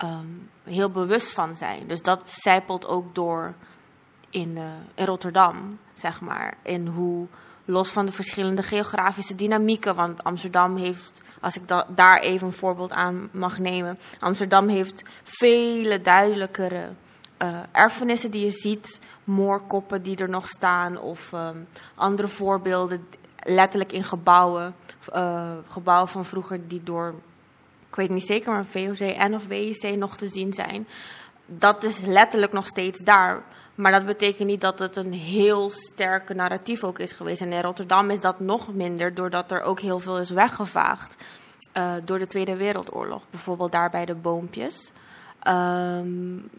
um, heel bewust van zijn. Dus dat zijpelt ook door in, uh, in Rotterdam, zeg maar. In hoe, los van de verschillende geografische dynamieken, want Amsterdam heeft, als ik da daar even een voorbeeld aan mag nemen, Amsterdam heeft vele duidelijkere uh, erfenissen die je ziet, moorkoppen die er nog staan of um, andere voorbeelden, letterlijk in gebouwen, uh, gebouwen van vroeger die door, ik weet niet zeker, maar VOC en of WIC nog te zien zijn. Dat is letterlijk nog steeds daar. Maar dat betekent niet dat het een heel sterke narratief ook is geweest. En in Rotterdam is dat nog minder, doordat er ook heel veel is weggevaagd. Uh, door de Tweede Wereldoorlog. Bijvoorbeeld daar bij de boompjes. Um,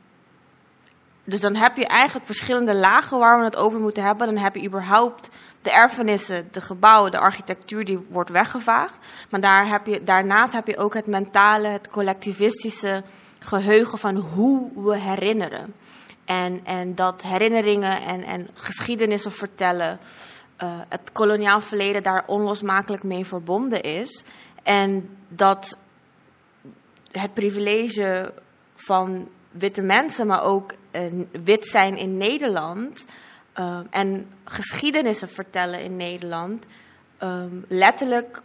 dus dan heb je eigenlijk verschillende lagen waar we het over moeten hebben. Dan heb je überhaupt de erfenissen, de gebouwen, de architectuur die wordt weggevaagd. Maar daar heb je, daarnaast heb je ook het mentale, het collectivistische geheugen van hoe we herinneren. En, en dat herinneringen en, en geschiedenissen vertellen, uh, het koloniaal verleden daar onlosmakelijk mee verbonden is. En dat het privilege van witte mensen, maar ook wit zijn in Nederland uh, en geschiedenissen vertellen in Nederland, um, letterlijk,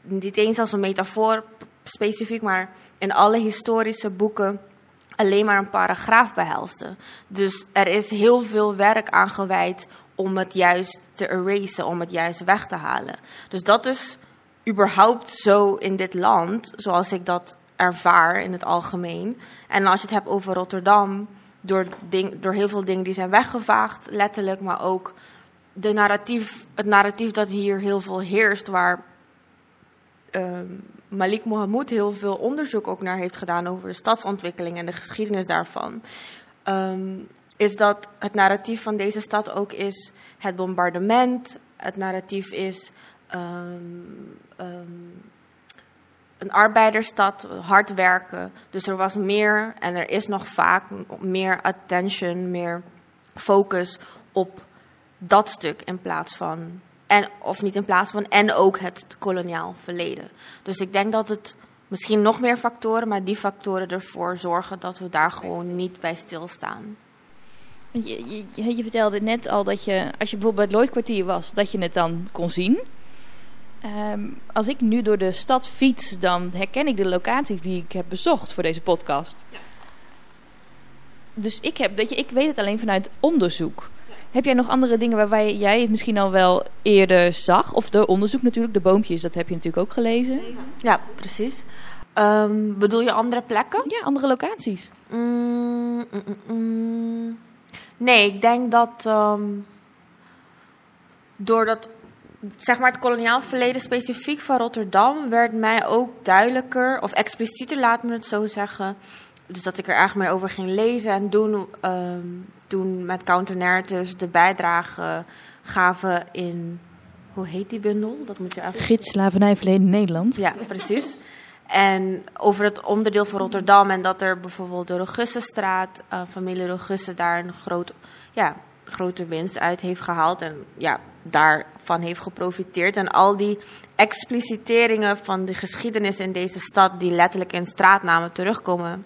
niet eens als een metafoor specifiek, maar in alle historische boeken alleen maar een paragraaf behelste. Dus er is heel veel werk aan gewijd om het juist te erasen, om het juist weg te halen. Dus dat is überhaupt zo in dit land, zoals ik dat ervaar in het algemeen. En als je het hebt over Rotterdam, door, ding, door heel veel dingen die zijn weggevaagd, letterlijk, maar ook de narratief, het narratief dat hier heel veel heerst, waar uh, Malik Mohamud heel veel onderzoek ook naar heeft gedaan over de stadsontwikkeling en de geschiedenis daarvan. Um, is dat het narratief van deze stad ook is het bombardement. Het narratief is um, een arbeidersstad, hard werken. Dus er was meer en er is nog vaak meer attention, meer focus op dat stuk in plaats van en, of niet in plaats van, en ook het koloniaal verleden. Dus ik denk dat het misschien nog meer factoren, maar die factoren ervoor zorgen dat we daar gewoon niet bij stilstaan. Je, je, je vertelde net al dat je, als je bijvoorbeeld bij het Lloydkwartier was, dat je het dan kon zien. Um, als ik nu door de stad fiets, dan herken ik de locaties die ik heb bezocht voor deze podcast. Ja. Dus ik, heb, dat je, ik weet het alleen vanuit onderzoek. Heb jij nog andere dingen waarbij jij het misschien al wel eerder zag? Of de onderzoek natuurlijk, de boompjes, dat heb je natuurlijk ook gelezen. Ja, precies. Um, bedoel je andere plekken? Ja, andere locaties. Mm, mm, mm, nee, ik denk dat um, doordat zeg maar het koloniaal verleden specifiek van Rotterdam werd mij ook duidelijker, of explicieter laat me het zo zeggen. Dus dat ik er erg mee over ging lezen en doen. Um, toen met Counter Narratives de bijdrage gaven in. Hoe heet die bundel? Dat moet je eigenlijk. Gids Slavernij Verleden Nederland. Ja, precies. En over het onderdeel van Rotterdam en dat er bijvoorbeeld de Rogussenstraat, uh, familie Rogussen, daar een groot, ja, grote winst uit heeft gehaald. En ja, daarvan heeft geprofiteerd. En al die expliciteringen van de geschiedenis in deze stad, die letterlijk in straatnamen terugkomen.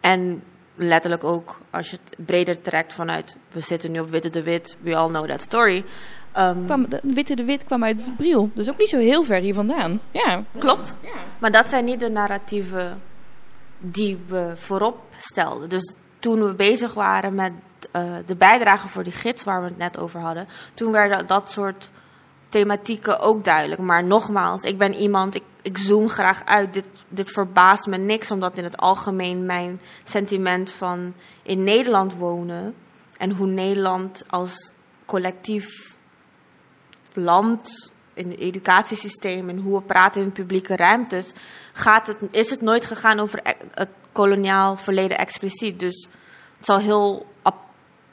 En letterlijk ook, als je het breder trekt vanuit, we zitten nu op Witte de Wit, we all know that story. Ehm, Kwam, de Witte de Wit kwam uit Briel. Dus ook niet zo heel ver hier vandaan. Ja. Klopt. Maar dat zijn niet de narratieven die we voorop stelden. Dus toen we bezig waren met eh, de bijdrage voor die gids waar we het net over hadden, toen werden dat soort thematieken ook duidelijk. Maar nogmaals, ik ben iemand, ik, ik zoom graag uit. Dit, dit verbaast me niks, omdat in het algemeen mijn sentiment van in Nederland wonen en hoe Nederland als collectief land, in het educatiesysteem en hoe we praten in publieke ruimtes, gaat het, is het nooit gegaan over e- het koloniaal verleden expliciet. Dus het zal heel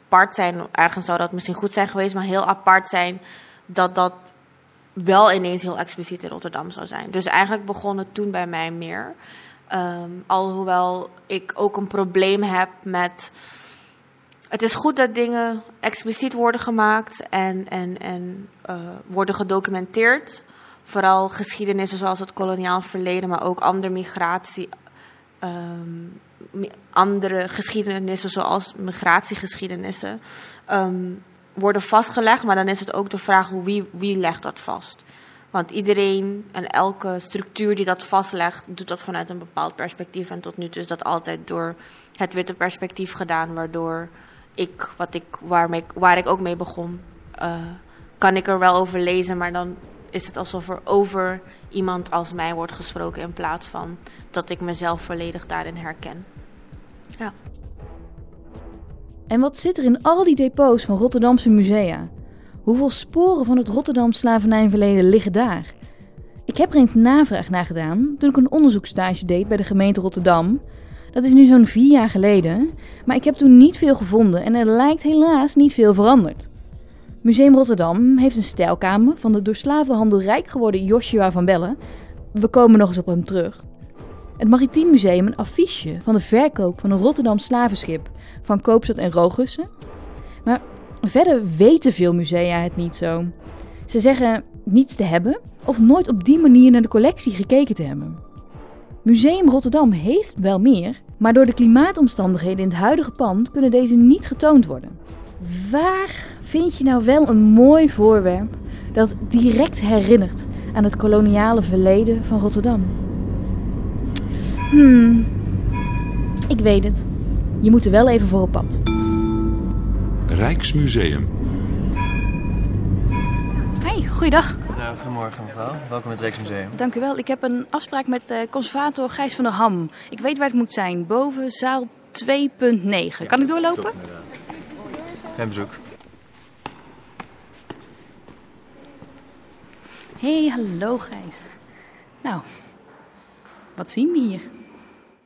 apart zijn, ergens zou dat misschien goed zijn geweest, maar heel apart zijn dat dat wel ineens heel expliciet in Rotterdam zou zijn. Dus eigenlijk begon het toen bij mij meer. Ehm, alhoewel ik ook een probleem heb met. Het is goed dat dingen expliciet worden gemaakt en, en, en uh, worden gedocumenteerd. Vooral geschiedenissen zoals het koloniaal verleden, maar ook andere migratie. Um, andere geschiedenissen zoals migratiegeschiedenissen. Um, worden vastgelegd, maar dan is het ook de vraag wie, wie legt dat vast. Want iedereen en elke structuur die dat vastlegt, doet dat vanuit een bepaald perspectief. En tot nu toe is dat altijd door het witte perspectief gedaan, waardoor ik, wat ik, waarmee, waar ik ook mee begon, uh, kan ik er wel over lezen, maar dan is het alsof er over iemand als mij wordt gesproken in plaats van dat ik mezelf volledig daarin herken. Ja. En wat zit er in al die depots van Rotterdamse musea? Hoeveel sporen van het Rotterdam slavernijverleden liggen daar? Ik heb er eens navraag naar gedaan toen ik een onderzoekstage deed bij de gemeente Rotterdam. Dat is nu zo'n vier jaar geleden, maar ik heb toen niet veel gevonden en er lijkt helaas niet veel veranderd. Museum Rotterdam heeft een stijlkamer van de door slavenhandel rijk geworden Joshua van Bellen. We komen nog eens op hem terug. Het Maritiem Museum een affiche van de verkoop van een Rotterdam slavenschip van Koopstad en Rogussen. Maar verder weten veel musea het niet zo. Ze zeggen niets te hebben of nooit op die manier naar de collectie gekeken te hebben. Museum Rotterdam heeft wel meer, maar door de klimaatomstandigheden in het huidige pand kunnen deze niet getoond worden. Waar vind je nou wel een mooi voorwerp dat direct herinnert aan het koloniale verleden van Rotterdam? Hmm, ik weet het. Je moet er wel even voor op pad. Rijksmuseum. Hi, goeiedag. Nou, goedemorgen mevrouw. Welkom in het Rijksmuseum. Dank u wel. Ik heb een afspraak met uh, conservator Gijs van der Ham. Ik weet waar het moet zijn. Boven zaal 2.9. Ja, kan ik doorlopen? Geen bezoek. Hey, hallo Gijs. Nou, wat zien we hier?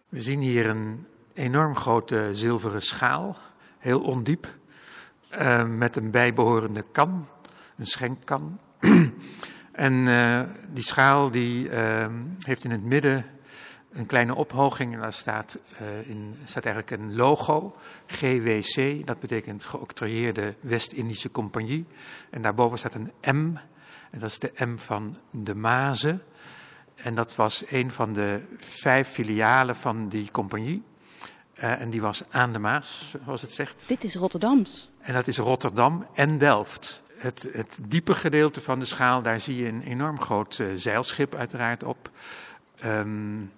We zien hier een enorm grote zilveren schaal, heel ondiep, uh, met een bijbehorende kan, een schenkkan. <clears throat> en uh, die schaal die, uh, heeft in het midden een kleine ophoging en daar staat, in, staat eigenlijk een logo, GWC, dat betekent geoctrooieerde West-Indische Compagnie. En daarboven staat een M, en dat is de M van de Mazen. En dat was een van de vijf filialen van die compagnie. Uh, en die was aan de Maas, zoals het zegt. Dit is Rotterdams. En dat is Rotterdam en Delft. Het, het diepe gedeelte van de schaal, daar zie je een enorm groot uh, zeilschip uiteraard op. Um,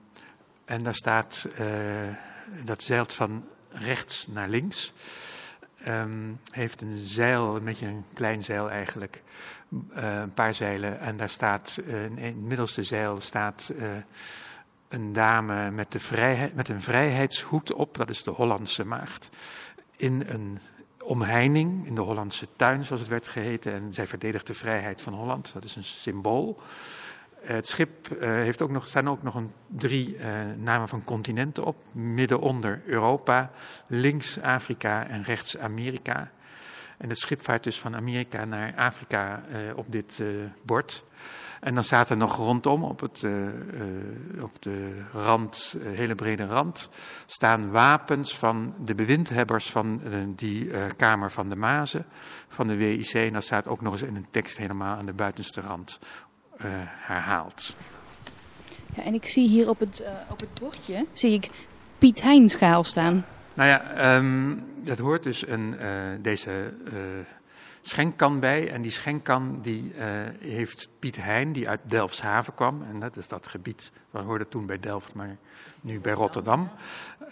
en daar staat, uh, dat zeilt van rechts naar links. Um, heeft een zeil, een beetje een klein zeil eigenlijk, uh, een paar zeilen. En daar staat, uh, in het middelste zeil staat een dame met, de vrijheid, met een vrijheidshoed op, dat is de Hollandse maagd, in een omheining, in de Hollandse tuin zoals het werd geheten. En zij verdedigt de vrijheid van Holland, dat is een symbool. Het schip uh, heeft ook nog, staan ook nog een, drie uh, namen van continenten op. Midden onder Europa, links Afrika en rechts Amerika. En het schip vaart dus van Amerika naar Afrika uh, op dit bord. En dan er nog rondom, op, het, op de rand, hele brede rand, staan wapens van de bewindhebbers van die Kamer van de Mazen, van de WIC. En dat staat ook nog eens in een tekst helemaal aan de buitenste rand uh, herhaald. Ja, en ik zie hier op het, uh, op het bordje zie ik Piet Hein schaal staan. Nou ja, um, dat hoort dus een, uh, deze schenkkan bij. En die schenkkan die, uh, heeft Piet Hein, die uit Delfshaven kwam. En dat is dat gebied, we hoorden toen bij Delft, maar nu bij Rotterdam.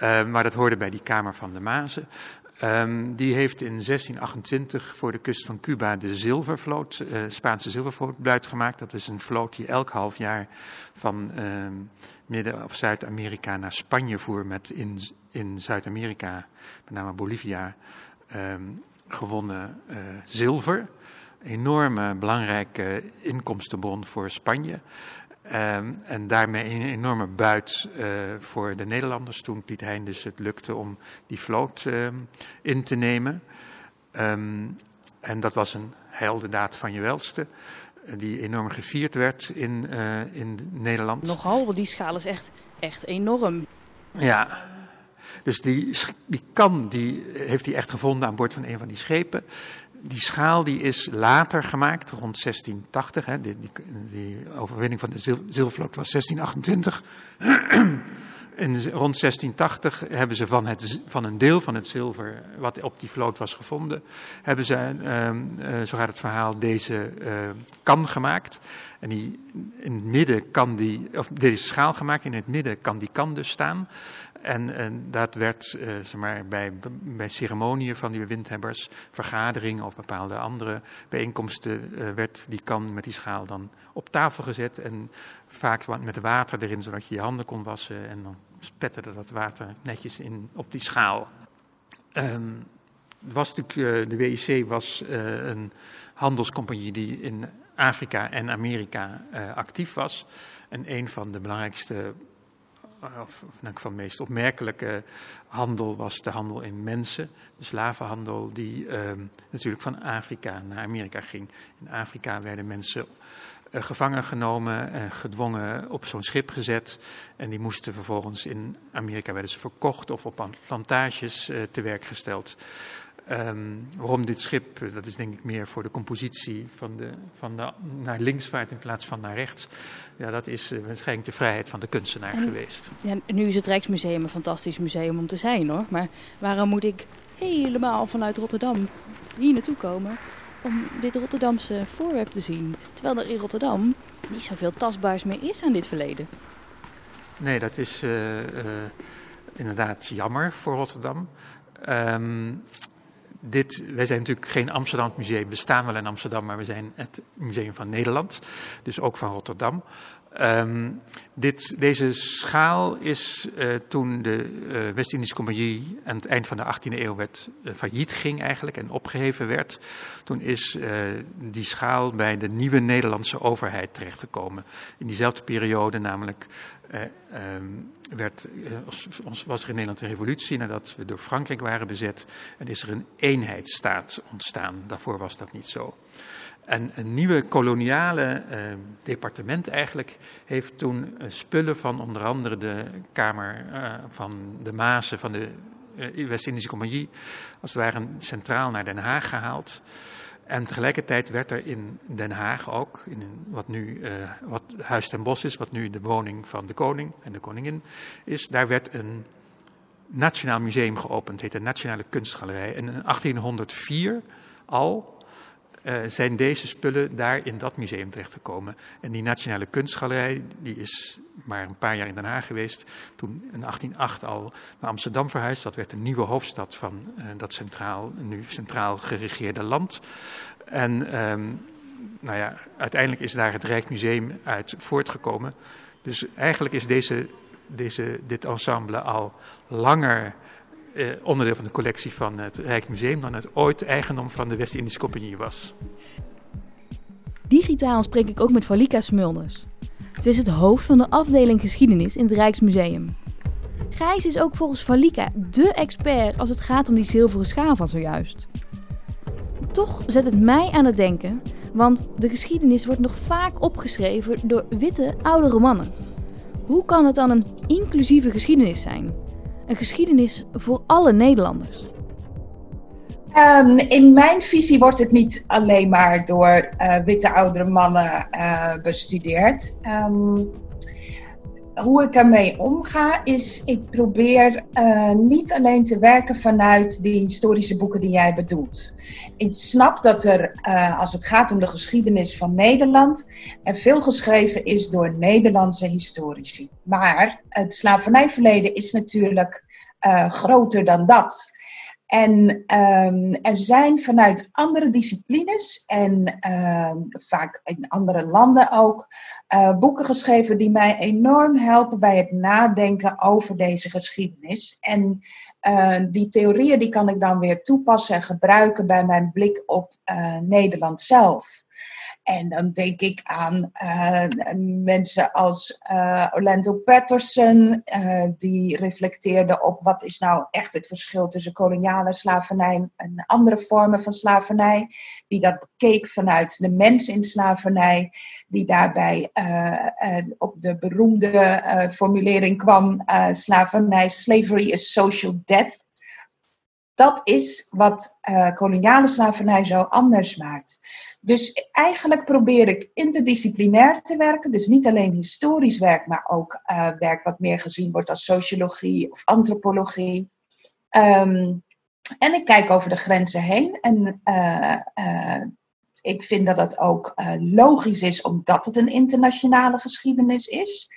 Uh, maar dat hoorde bij die Kamer van de Mazen. Um, die heeft in 1628 voor de kust van Cuba de zilvervloot, uh, Spaanse zilvervloot buitgemaakt. Dat is een vloot die elk half jaar van uh, Midden- of Zuid-Amerika naar Spanje voer met in, in Zuid-Amerika, met name Bolivia, um, gewonnen uh, zilver. Enorme belangrijke inkomstenbron voor Spanje. Um, en daarmee een enorme buit uh, voor de Nederlanders toen Piet Hein dus het lukte om die vloot uh, in te nemen. Um, en dat was een heldendaad van je welste, die enorm gevierd werd in, uh, in Nederland. Nogal, want die schaal is echt, echt enorm. Ja, dus die, die kan die heeft hij echt gevonden aan boord van een van die schepen die schaal die is later gemaakt, rond 1680. Hè, die, die, overwinning van de zil, zilvervloot was 1628. <clears throat> en rond 1680 hebben ze van, het, van een deel van het zilver wat op die vloot was gevonden, hebben ze, uh, uh, zo gaat het verhaal, deze uh, kan gemaakt. En die, in het midden kan die, of deze schaal gemaakt, in het midden kan die kan dus staan. En, en, dat werd uh, zeg maar, bij, bij ceremonieën van die windhebbers, vergaderingen of bepaalde andere bijeenkomsten, uh, werd die kan met die schaal dan op tafel gezet. En vaak met water erin, zodat je je handen kon wassen. En dan spetterde dat water netjes in, op die schaal. Um, was natuurlijk, uh, de WIC was een handelscompagnie die in Afrika en Amerika actief was. En een van de belangrijkste of, of in van meest opmerkelijke handel was de handel in mensen. De slavenhandel die uh, natuurlijk van Afrika naar Amerika ging. In Afrika werden mensen uh, gevangen genomen en gedwongen op zo'n schip gezet. En die moesten vervolgens in Amerika werden ze verkocht of op plantages uh, te werk gesteld. Um, waarom dit schip, dat is denk ik meer voor de compositie van de, van de naar links vaart in plaats van naar rechts. Ja, dat is uh, waarschijnlijk de vrijheid van de kunstenaar en, geweest. Ja, nu is het Rijksmuseum een fantastisch museum om te zijn hoor. Maar waarom moet ik helemaal vanuit Rotterdam hier naartoe komen om dit Rotterdamse voorwerp te zien? Terwijl er in Rotterdam niet zoveel tastbaars meer is aan dit verleden. Nee, dat is uh, uh, inderdaad jammer voor Rotterdam. Um, dit, wij zijn natuurlijk geen Amsterdam museum, we staan wel in Amsterdam, maar we zijn het museum van Nederland, dus ook van Rotterdam. Um, dit, deze schaal is uh, toen de uh, West-Indische Compagnie aan het eind van de 18e eeuw werd, uh, failliet ging eigenlijk en opgeheven werd. Toen is die schaal bij de nieuwe Nederlandse overheid terechtgekomen. In diezelfde periode namelijk um, werd, was er in Nederland een revolutie nadat we door Frankrijk waren bezet. En is er een eenheidsstaat ontstaan. Daarvoor was dat niet zo. En een nieuwe koloniale uh, departement eigenlijk heeft toen uh, spullen van onder andere de Kamer uh, van de Mazen van de West-Indische Compagnie, als het ware centraal naar Den Haag gehaald. En tegelijkertijd werd er in Den Haag ook, in wat nu wat Huis ten Bos is, wat nu de woning van de koning en de koningin is, daar werd een nationaal museum geopend, het heet de Nationale Kunstgalerij. En in 1804 al uh, zijn deze spullen daar in dat museum terechtgekomen. En die Nationale Kunstgalerij, die is maar een paar jaar in Den Haag geweest. Toen in 1808 al naar Amsterdam verhuisd. Dat werd de nieuwe hoofdstad van uh, dat centraal, nu centraal geregeerde land. En um, nou ja, uiteindelijk is daar het Rijksmuseum uit voortgekomen. Dus eigenlijk is deze, deze, dit ensemble al langer eh, onderdeel van de collectie van het Rijksmuseum dan het ooit eigendom van de West-Indische Compagnie was. Digitaal spreek ik ook met Valika Smulders. Ze is het hoofd van de afdeling geschiedenis in het Rijksmuseum. Gijs is ook volgens Valika dé expert als het gaat om die zilveren schaal van zojuist. Toch zet het mij aan het denken, want de geschiedenis wordt nog vaak opgeschreven door witte, oudere mannen. Hoe kan het dan een inclusieve geschiedenis zijn? Een geschiedenis voor alle Nederlanders? Um, in mijn visie wordt het niet alleen maar door uh, witte oudere mannen uh, bestudeerd. Um, hoe ik ermee omga, is ik probeer uh, niet alleen te werken vanuit die historische boeken die jij bedoelt. Ik snap dat er, uh, als het gaat om de geschiedenis van Nederland, er veel geschreven is door Nederlandse historici. Maar het slavernijverleden is natuurlijk uh, groter dan dat. En um, er zijn vanuit andere disciplines en uh, vaak in andere landen ook uh, boeken geschreven die mij enorm helpen bij het nadenken over deze geschiedenis. En uh, die theorieën die kan ik dan weer toepassen en gebruiken bij mijn blik op Nederland zelf. En dan denk ik aan uh, mensen als uh, Orlando Patterson, uh, die reflecteerde op wat is nou echt het verschil tussen koloniale slavernij en andere vormen van slavernij. Die dat bekeek vanuit de mens in slavernij, die daarbij op de beroemde formulering kwam: slavernij, slavery is social death. Dat is wat koloniale slavernij zo anders maakt. Dus eigenlijk probeer ik interdisciplinair te werken. Dus niet alleen historisch werk, maar ook uh, werk wat meer gezien wordt als sociologie of antropologie. Um, en ik kijk over de grenzen heen. En uh, ik vind dat dat ook logisch is, omdat het een internationale geschiedenis is.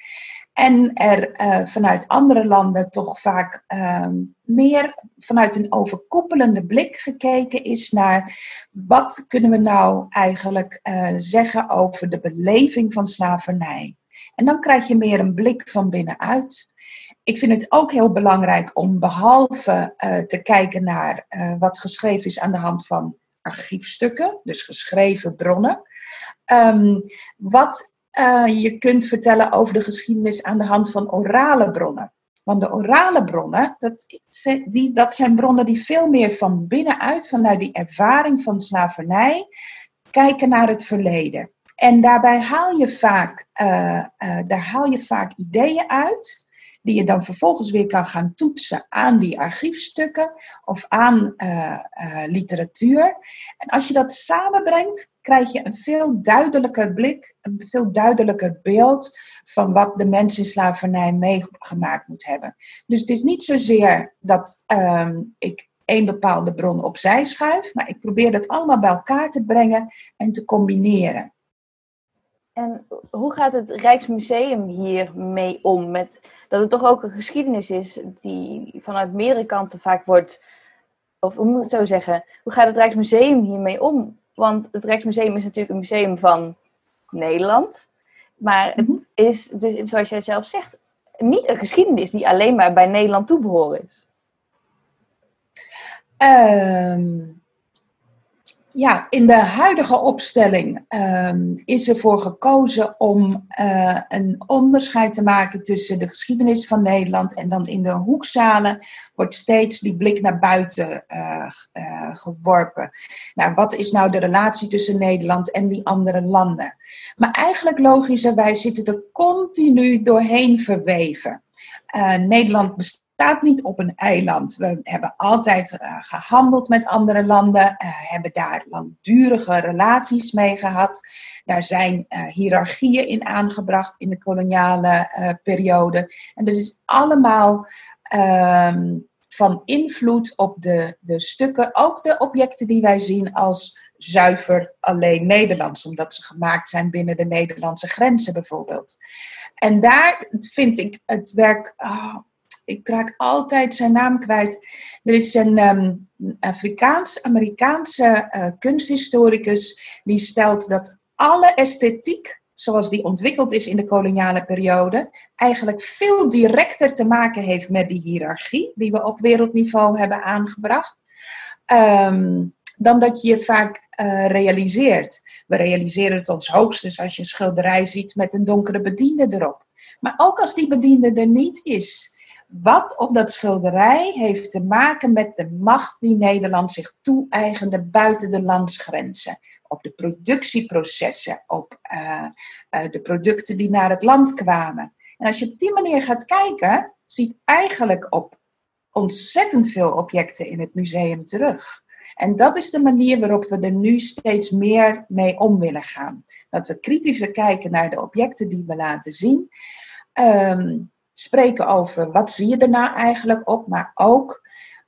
En er uh, vanuit andere landen toch vaak uh, meer vanuit een overkoepelende blik gekeken is naar wat kunnen we nou eigenlijk uh, zeggen over de beleving van slavernij. En dan krijg je meer een blik van binnenuit. Ik vind het ook heel belangrijk om behalve te kijken naar wat geschreven is aan de hand van archiefstukken, dus geschreven bronnen. Um, wat uh, je kunt vertellen over de geschiedenis aan de hand van orale bronnen. Want de orale bronnen, dat, die, dat zijn bronnen die veel meer van binnenuit, vanuit die ervaring van slavernij, kijken naar het verleden. En daarbij haal je vaak, uh, uh, daar haal je vaak ideeën uit die je dan vervolgens weer kan gaan toetsen aan die archiefstukken of aan literatuur. En als je dat samenbrengt, krijg je een veel duidelijker blik, een veel duidelijker beeld van wat de mens in slavernij meegemaakt moet hebben. Dus het is niet zozeer dat um, ik één bepaalde bron opzij schuif, maar ik probeer dat allemaal bij elkaar te brengen en te combineren. En hoe gaat het Rijksmuseum hiermee om? Met dat het toch ook een geschiedenis is die vanuit meerdere kanten vaak wordt. Of hoe moet ik het zo zeggen? Hoe gaat het Rijksmuseum hiermee om? Want het Rijksmuseum is natuurlijk een museum van Nederland. Maar het mhm. is, dus, zoals jij zelf zegt, niet een geschiedenis die alleen maar bij Nederland toebehoren is. Um, ja, in de huidige opstelling um, is ervoor gekozen om uh, een onderscheid te maken tussen de geschiedenis van Nederland en dan in de hoekzalen wordt steeds die blik naar buiten uh, uh, geworpen. Nou, wat is nou de relatie tussen Nederland en die andere landen? Maar eigenlijk logischerwijs zit het er continu doorheen verweven. Nederland bestaat staat niet op een eiland. We hebben altijd uh, gehandeld met andere landen, uh, hebben daar langdurige relaties mee gehad. Daar zijn uh, hiërarchieën in aangebracht in de koloniale periode. En dat is allemaal um, van invloed op de, de stukken, ook de objecten die wij zien als zuiver alleen Nederlands, omdat ze gemaakt zijn binnen de Nederlandse grenzen bijvoorbeeld. En daar vind ik het werk. Oh, ik raak altijd zijn naam kwijt. Er is een um, Afrikaans-Amerikaanse uh, kunsthistoricus die stelt dat alle esthetiek, zoals die ontwikkeld is in de koloniale periode, eigenlijk veel directer te maken heeft met die hiërarchie die we op wereldniveau hebben aangebracht. Um, dan dat je je vaak uh, realiseert. We realiseren het ons hoogstens als je een schilderij ziet met een donkere bediende erop. Maar ook als die bediende er niet is, wat op dat schilderij heeft te maken met de macht die Nederland zich toe-eigende buiten de landsgrenzen. Op de productieprocessen, op uh, uh, de producten die naar het land kwamen. En als je op die manier gaat kijken, ziet eigenlijk op ontzettend veel objecten in het museum terug. En dat is de manier waarop we er nu steeds meer mee om willen gaan. Dat we kritischer kijken naar de objecten die we laten zien. ehm, spreken over wat zie je er nou eigenlijk op, maar ook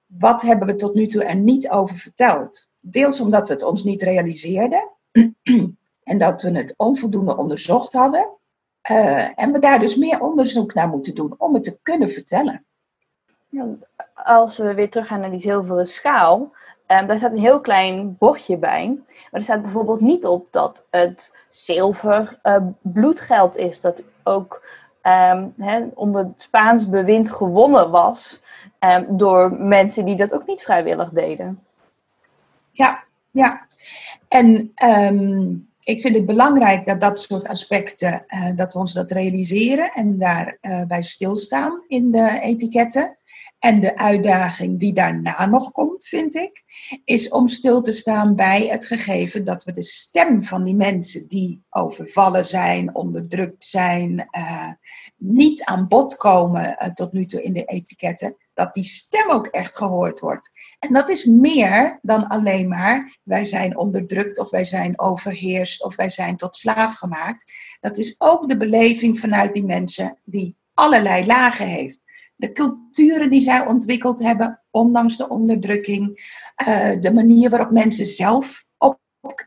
wat hebben we tot nu toe er niet over verteld. Deels omdat we het ons niet realiseerden <clears throat> en dat we het onvoldoende onderzocht hadden. Uh, en we daar dus meer onderzoek naar moeten doen om het te kunnen vertellen. als we weer teruggaan naar die zilveren schaal, um, daar staat een heel klein bordje bij. Maar er staat bijvoorbeeld niet op dat het zilver uh, bloedgeld is. Dat ook um, onder Spaans bewind gewonnen was um, door mensen die dat ook niet vrijwillig deden. Ja, ja. En um, ik vind het belangrijk dat dat soort aspecten, uh, dat we ons dat realiseren en daarbij uh, bij stilstaan in de etiketten. En de uitdaging die daarna nog komt, vind ik, is om stil te staan bij het gegeven dat we de stem van die mensen die overvallen zijn, onderdrukt zijn, uh, niet aan bod komen uh, tot nu toe in de etiketten, dat die stem ook echt gehoord wordt. En dat is meer dan alleen maar wij zijn onderdrukt of wij zijn overheerst of wij zijn tot slaaf gemaakt. Dat is ook de beleving vanuit die mensen die allerlei lagen heeft de culturen die zij ontwikkeld hebben, ondanks de onderdrukking, uh, de manier waarop mensen zelf op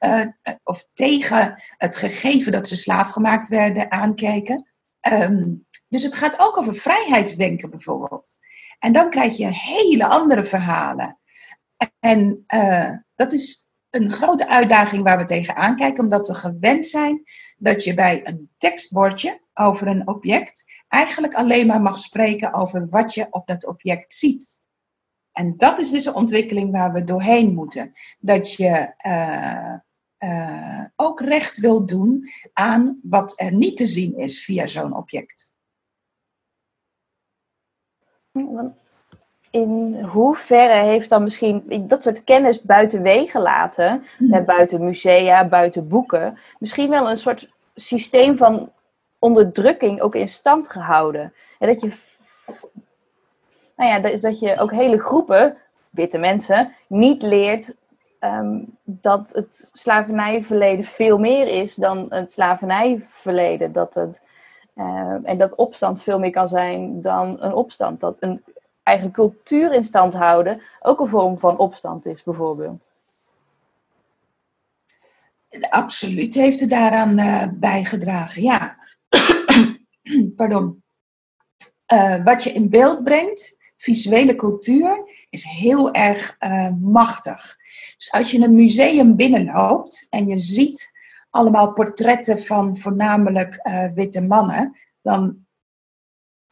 uh, of tegen het gegeven dat ze slaafgemaakt werden aankijken. Um, dus het gaat ook over vrijheidsdenken bijvoorbeeld. En dan krijg je hele andere verhalen. En dat is een grote uitdaging waar we tegenaan kijken, omdat we gewend zijn dat je bij een tekstbordje over een object eigenlijk alleen maar mag spreken over wat je op dat object ziet. En dat is dus een ontwikkeling waar we doorheen moeten. Dat je uh, uh, ook recht wil doen aan wat er niet te zien is via zo'n object. In hoeverre heeft dan misschien dat soort kennis buiten wegen laten, hmm. buiten musea, buiten boeken, misschien wel een soort systeem van onderdrukking ook in stand gehouden. En dat je, nou ja, dat, dat je ook hele groepen, witte mensen, niet leert um, dat het slavernijverleden veel meer is dan het slavernijverleden. Dat het, uh, en dat opstand veel meer kan zijn dan een opstand. Dat een eigen cultuur in stand houden ook een vorm van opstand is, bijvoorbeeld. Absoluut heeft het daaraan uh, bijgedragen, ja. Pardon, uh, wat je in beeld brengt, visuele cultuur, is heel erg uh, machtig. Dus als je een museum binnenloopt en je ziet allemaal portretten van voornamelijk uh, witte mannen, dan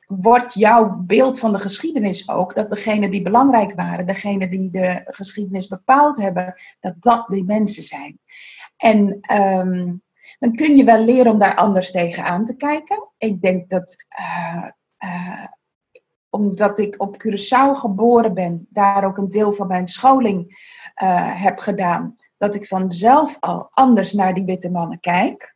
wordt jouw beeld van de geschiedenis ook dat degenen die belangrijk waren, degenen die de geschiedenis bepaald hebben, dat dat die mensen zijn. En um, dan kun je wel leren om daar anders tegenaan te kijken. Ik denk dat, uh, uh, omdat ik op Curaçao geboren ben, daar ook een deel van mijn scholing uh, heb gedaan, dat ik vanzelf al anders naar die witte mannen kijk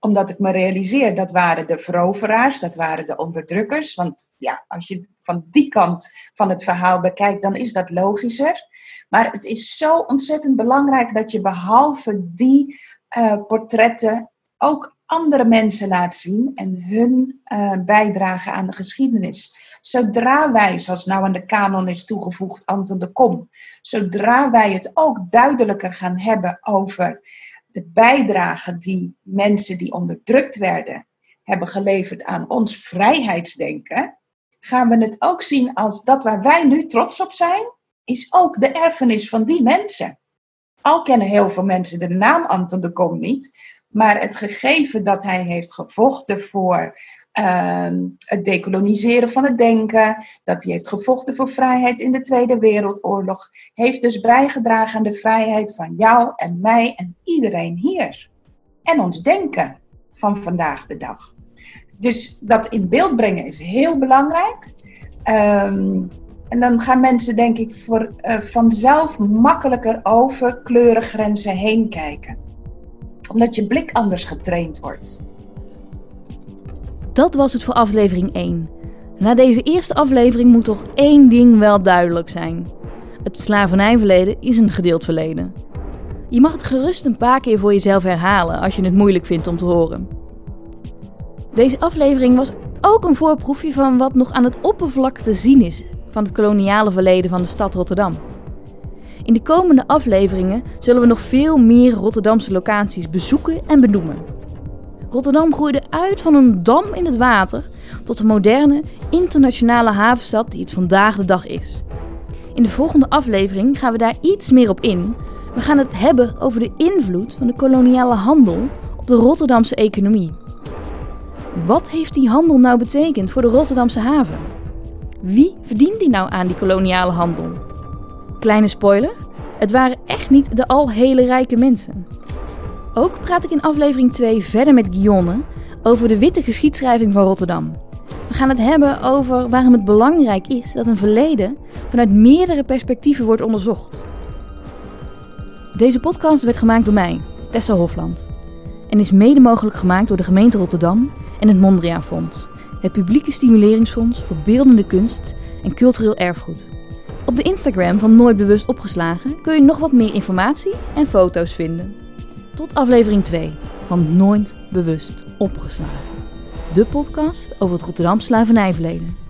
omdat ik me realiseer, dat waren de veroveraars, dat waren de onderdrukkers. Want ja, als je van die kant van het verhaal bekijkt, dan is dat logischer. Maar het is zo ontzettend belangrijk dat je behalve die uh, portretten ook andere mensen laat zien en hun uh, bijdrage aan de geschiedenis. Zodra wij, zoals nou aan de kanon is toegevoegd Anton de Kom, zodra wij het ook duidelijker gaan hebben over de bijdrage die mensen die onderdrukt werden hebben geleverd aan ons vrijheidsdenken, gaan we het ook zien als dat waar wij nu trots op zijn, is ook de erfenis van die mensen. Al kennen heel veel mensen de naam Anton de Kom niet, maar het gegeven dat hij heeft gevochten voor uh, het decoloniseren van het denken, dat hij heeft gevochten voor vrijheid in de Tweede Wereldoorlog, heeft dus bijgedragen aan de vrijheid van jou en mij en iedereen hier. En ons denken van vandaag de dag. Dus dat in beeld brengen is heel belangrijk. Um, en dan gaan mensen, denk ik, voor, uh, vanzelf makkelijker over kleurengrenzen heen kijken. Omdat je blik anders getraind wordt. Dat was het voor aflevering 1. Na deze eerste aflevering moet toch één ding wel duidelijk zijn. Het slavernijverleden is een gedeeld verleden. Je mag het gerust een paar keer voor jezelf herhalen als je het moeilijk vindt om te horen. Deze aflevering was ook een voorproefje van wat nog aan het oppervlak te zien is van het koloniale verleden van de stad Rotterdam. In de komende afleveringen zullen we nog veel meer Rotterdamse locaties bezoeken en benoemen. Rotterdam groeide uit van een dam in het water tot een moderne, internationale havenstad die het vandaag de dag is. In de volgende aflevering gaan we daar iets meer op in. We gaan het hebben over de invloed van de koloniale handel op de Rotterdamse economie. Wat heeft die handel nou betekend voor de Rotterdamse haven? Wie verdient die nou aan die koloniale handel? Kleine spoiler, het waren echt niet de al hele rijke mensen. Ook praat ik in aflevering 2 verder met Guillaume over de witte geschiedschrijving van Rotterdam. We gaan het hebben over waarom het belangrijk is dat een verleden vanuit meerdere perspectieven wordt onderzocht. Deze podcast werd gemaakt door mij, Tessa Hofland, en is mede mogelijk gemaakt door de gemeente Rotterdam en het Mondriaan Fonds, het publieke stimuleringsfonds voor beeldende kunst en cultureel erfgoed. Op de Instagram van Nooit Bewust Opgeslagen kun je nog wat meer informatie en foto's vinden. Tot aflevering 2 van Nooit Bewust Opgeslagen. De podcast over het Rotterdam slavernijverleden.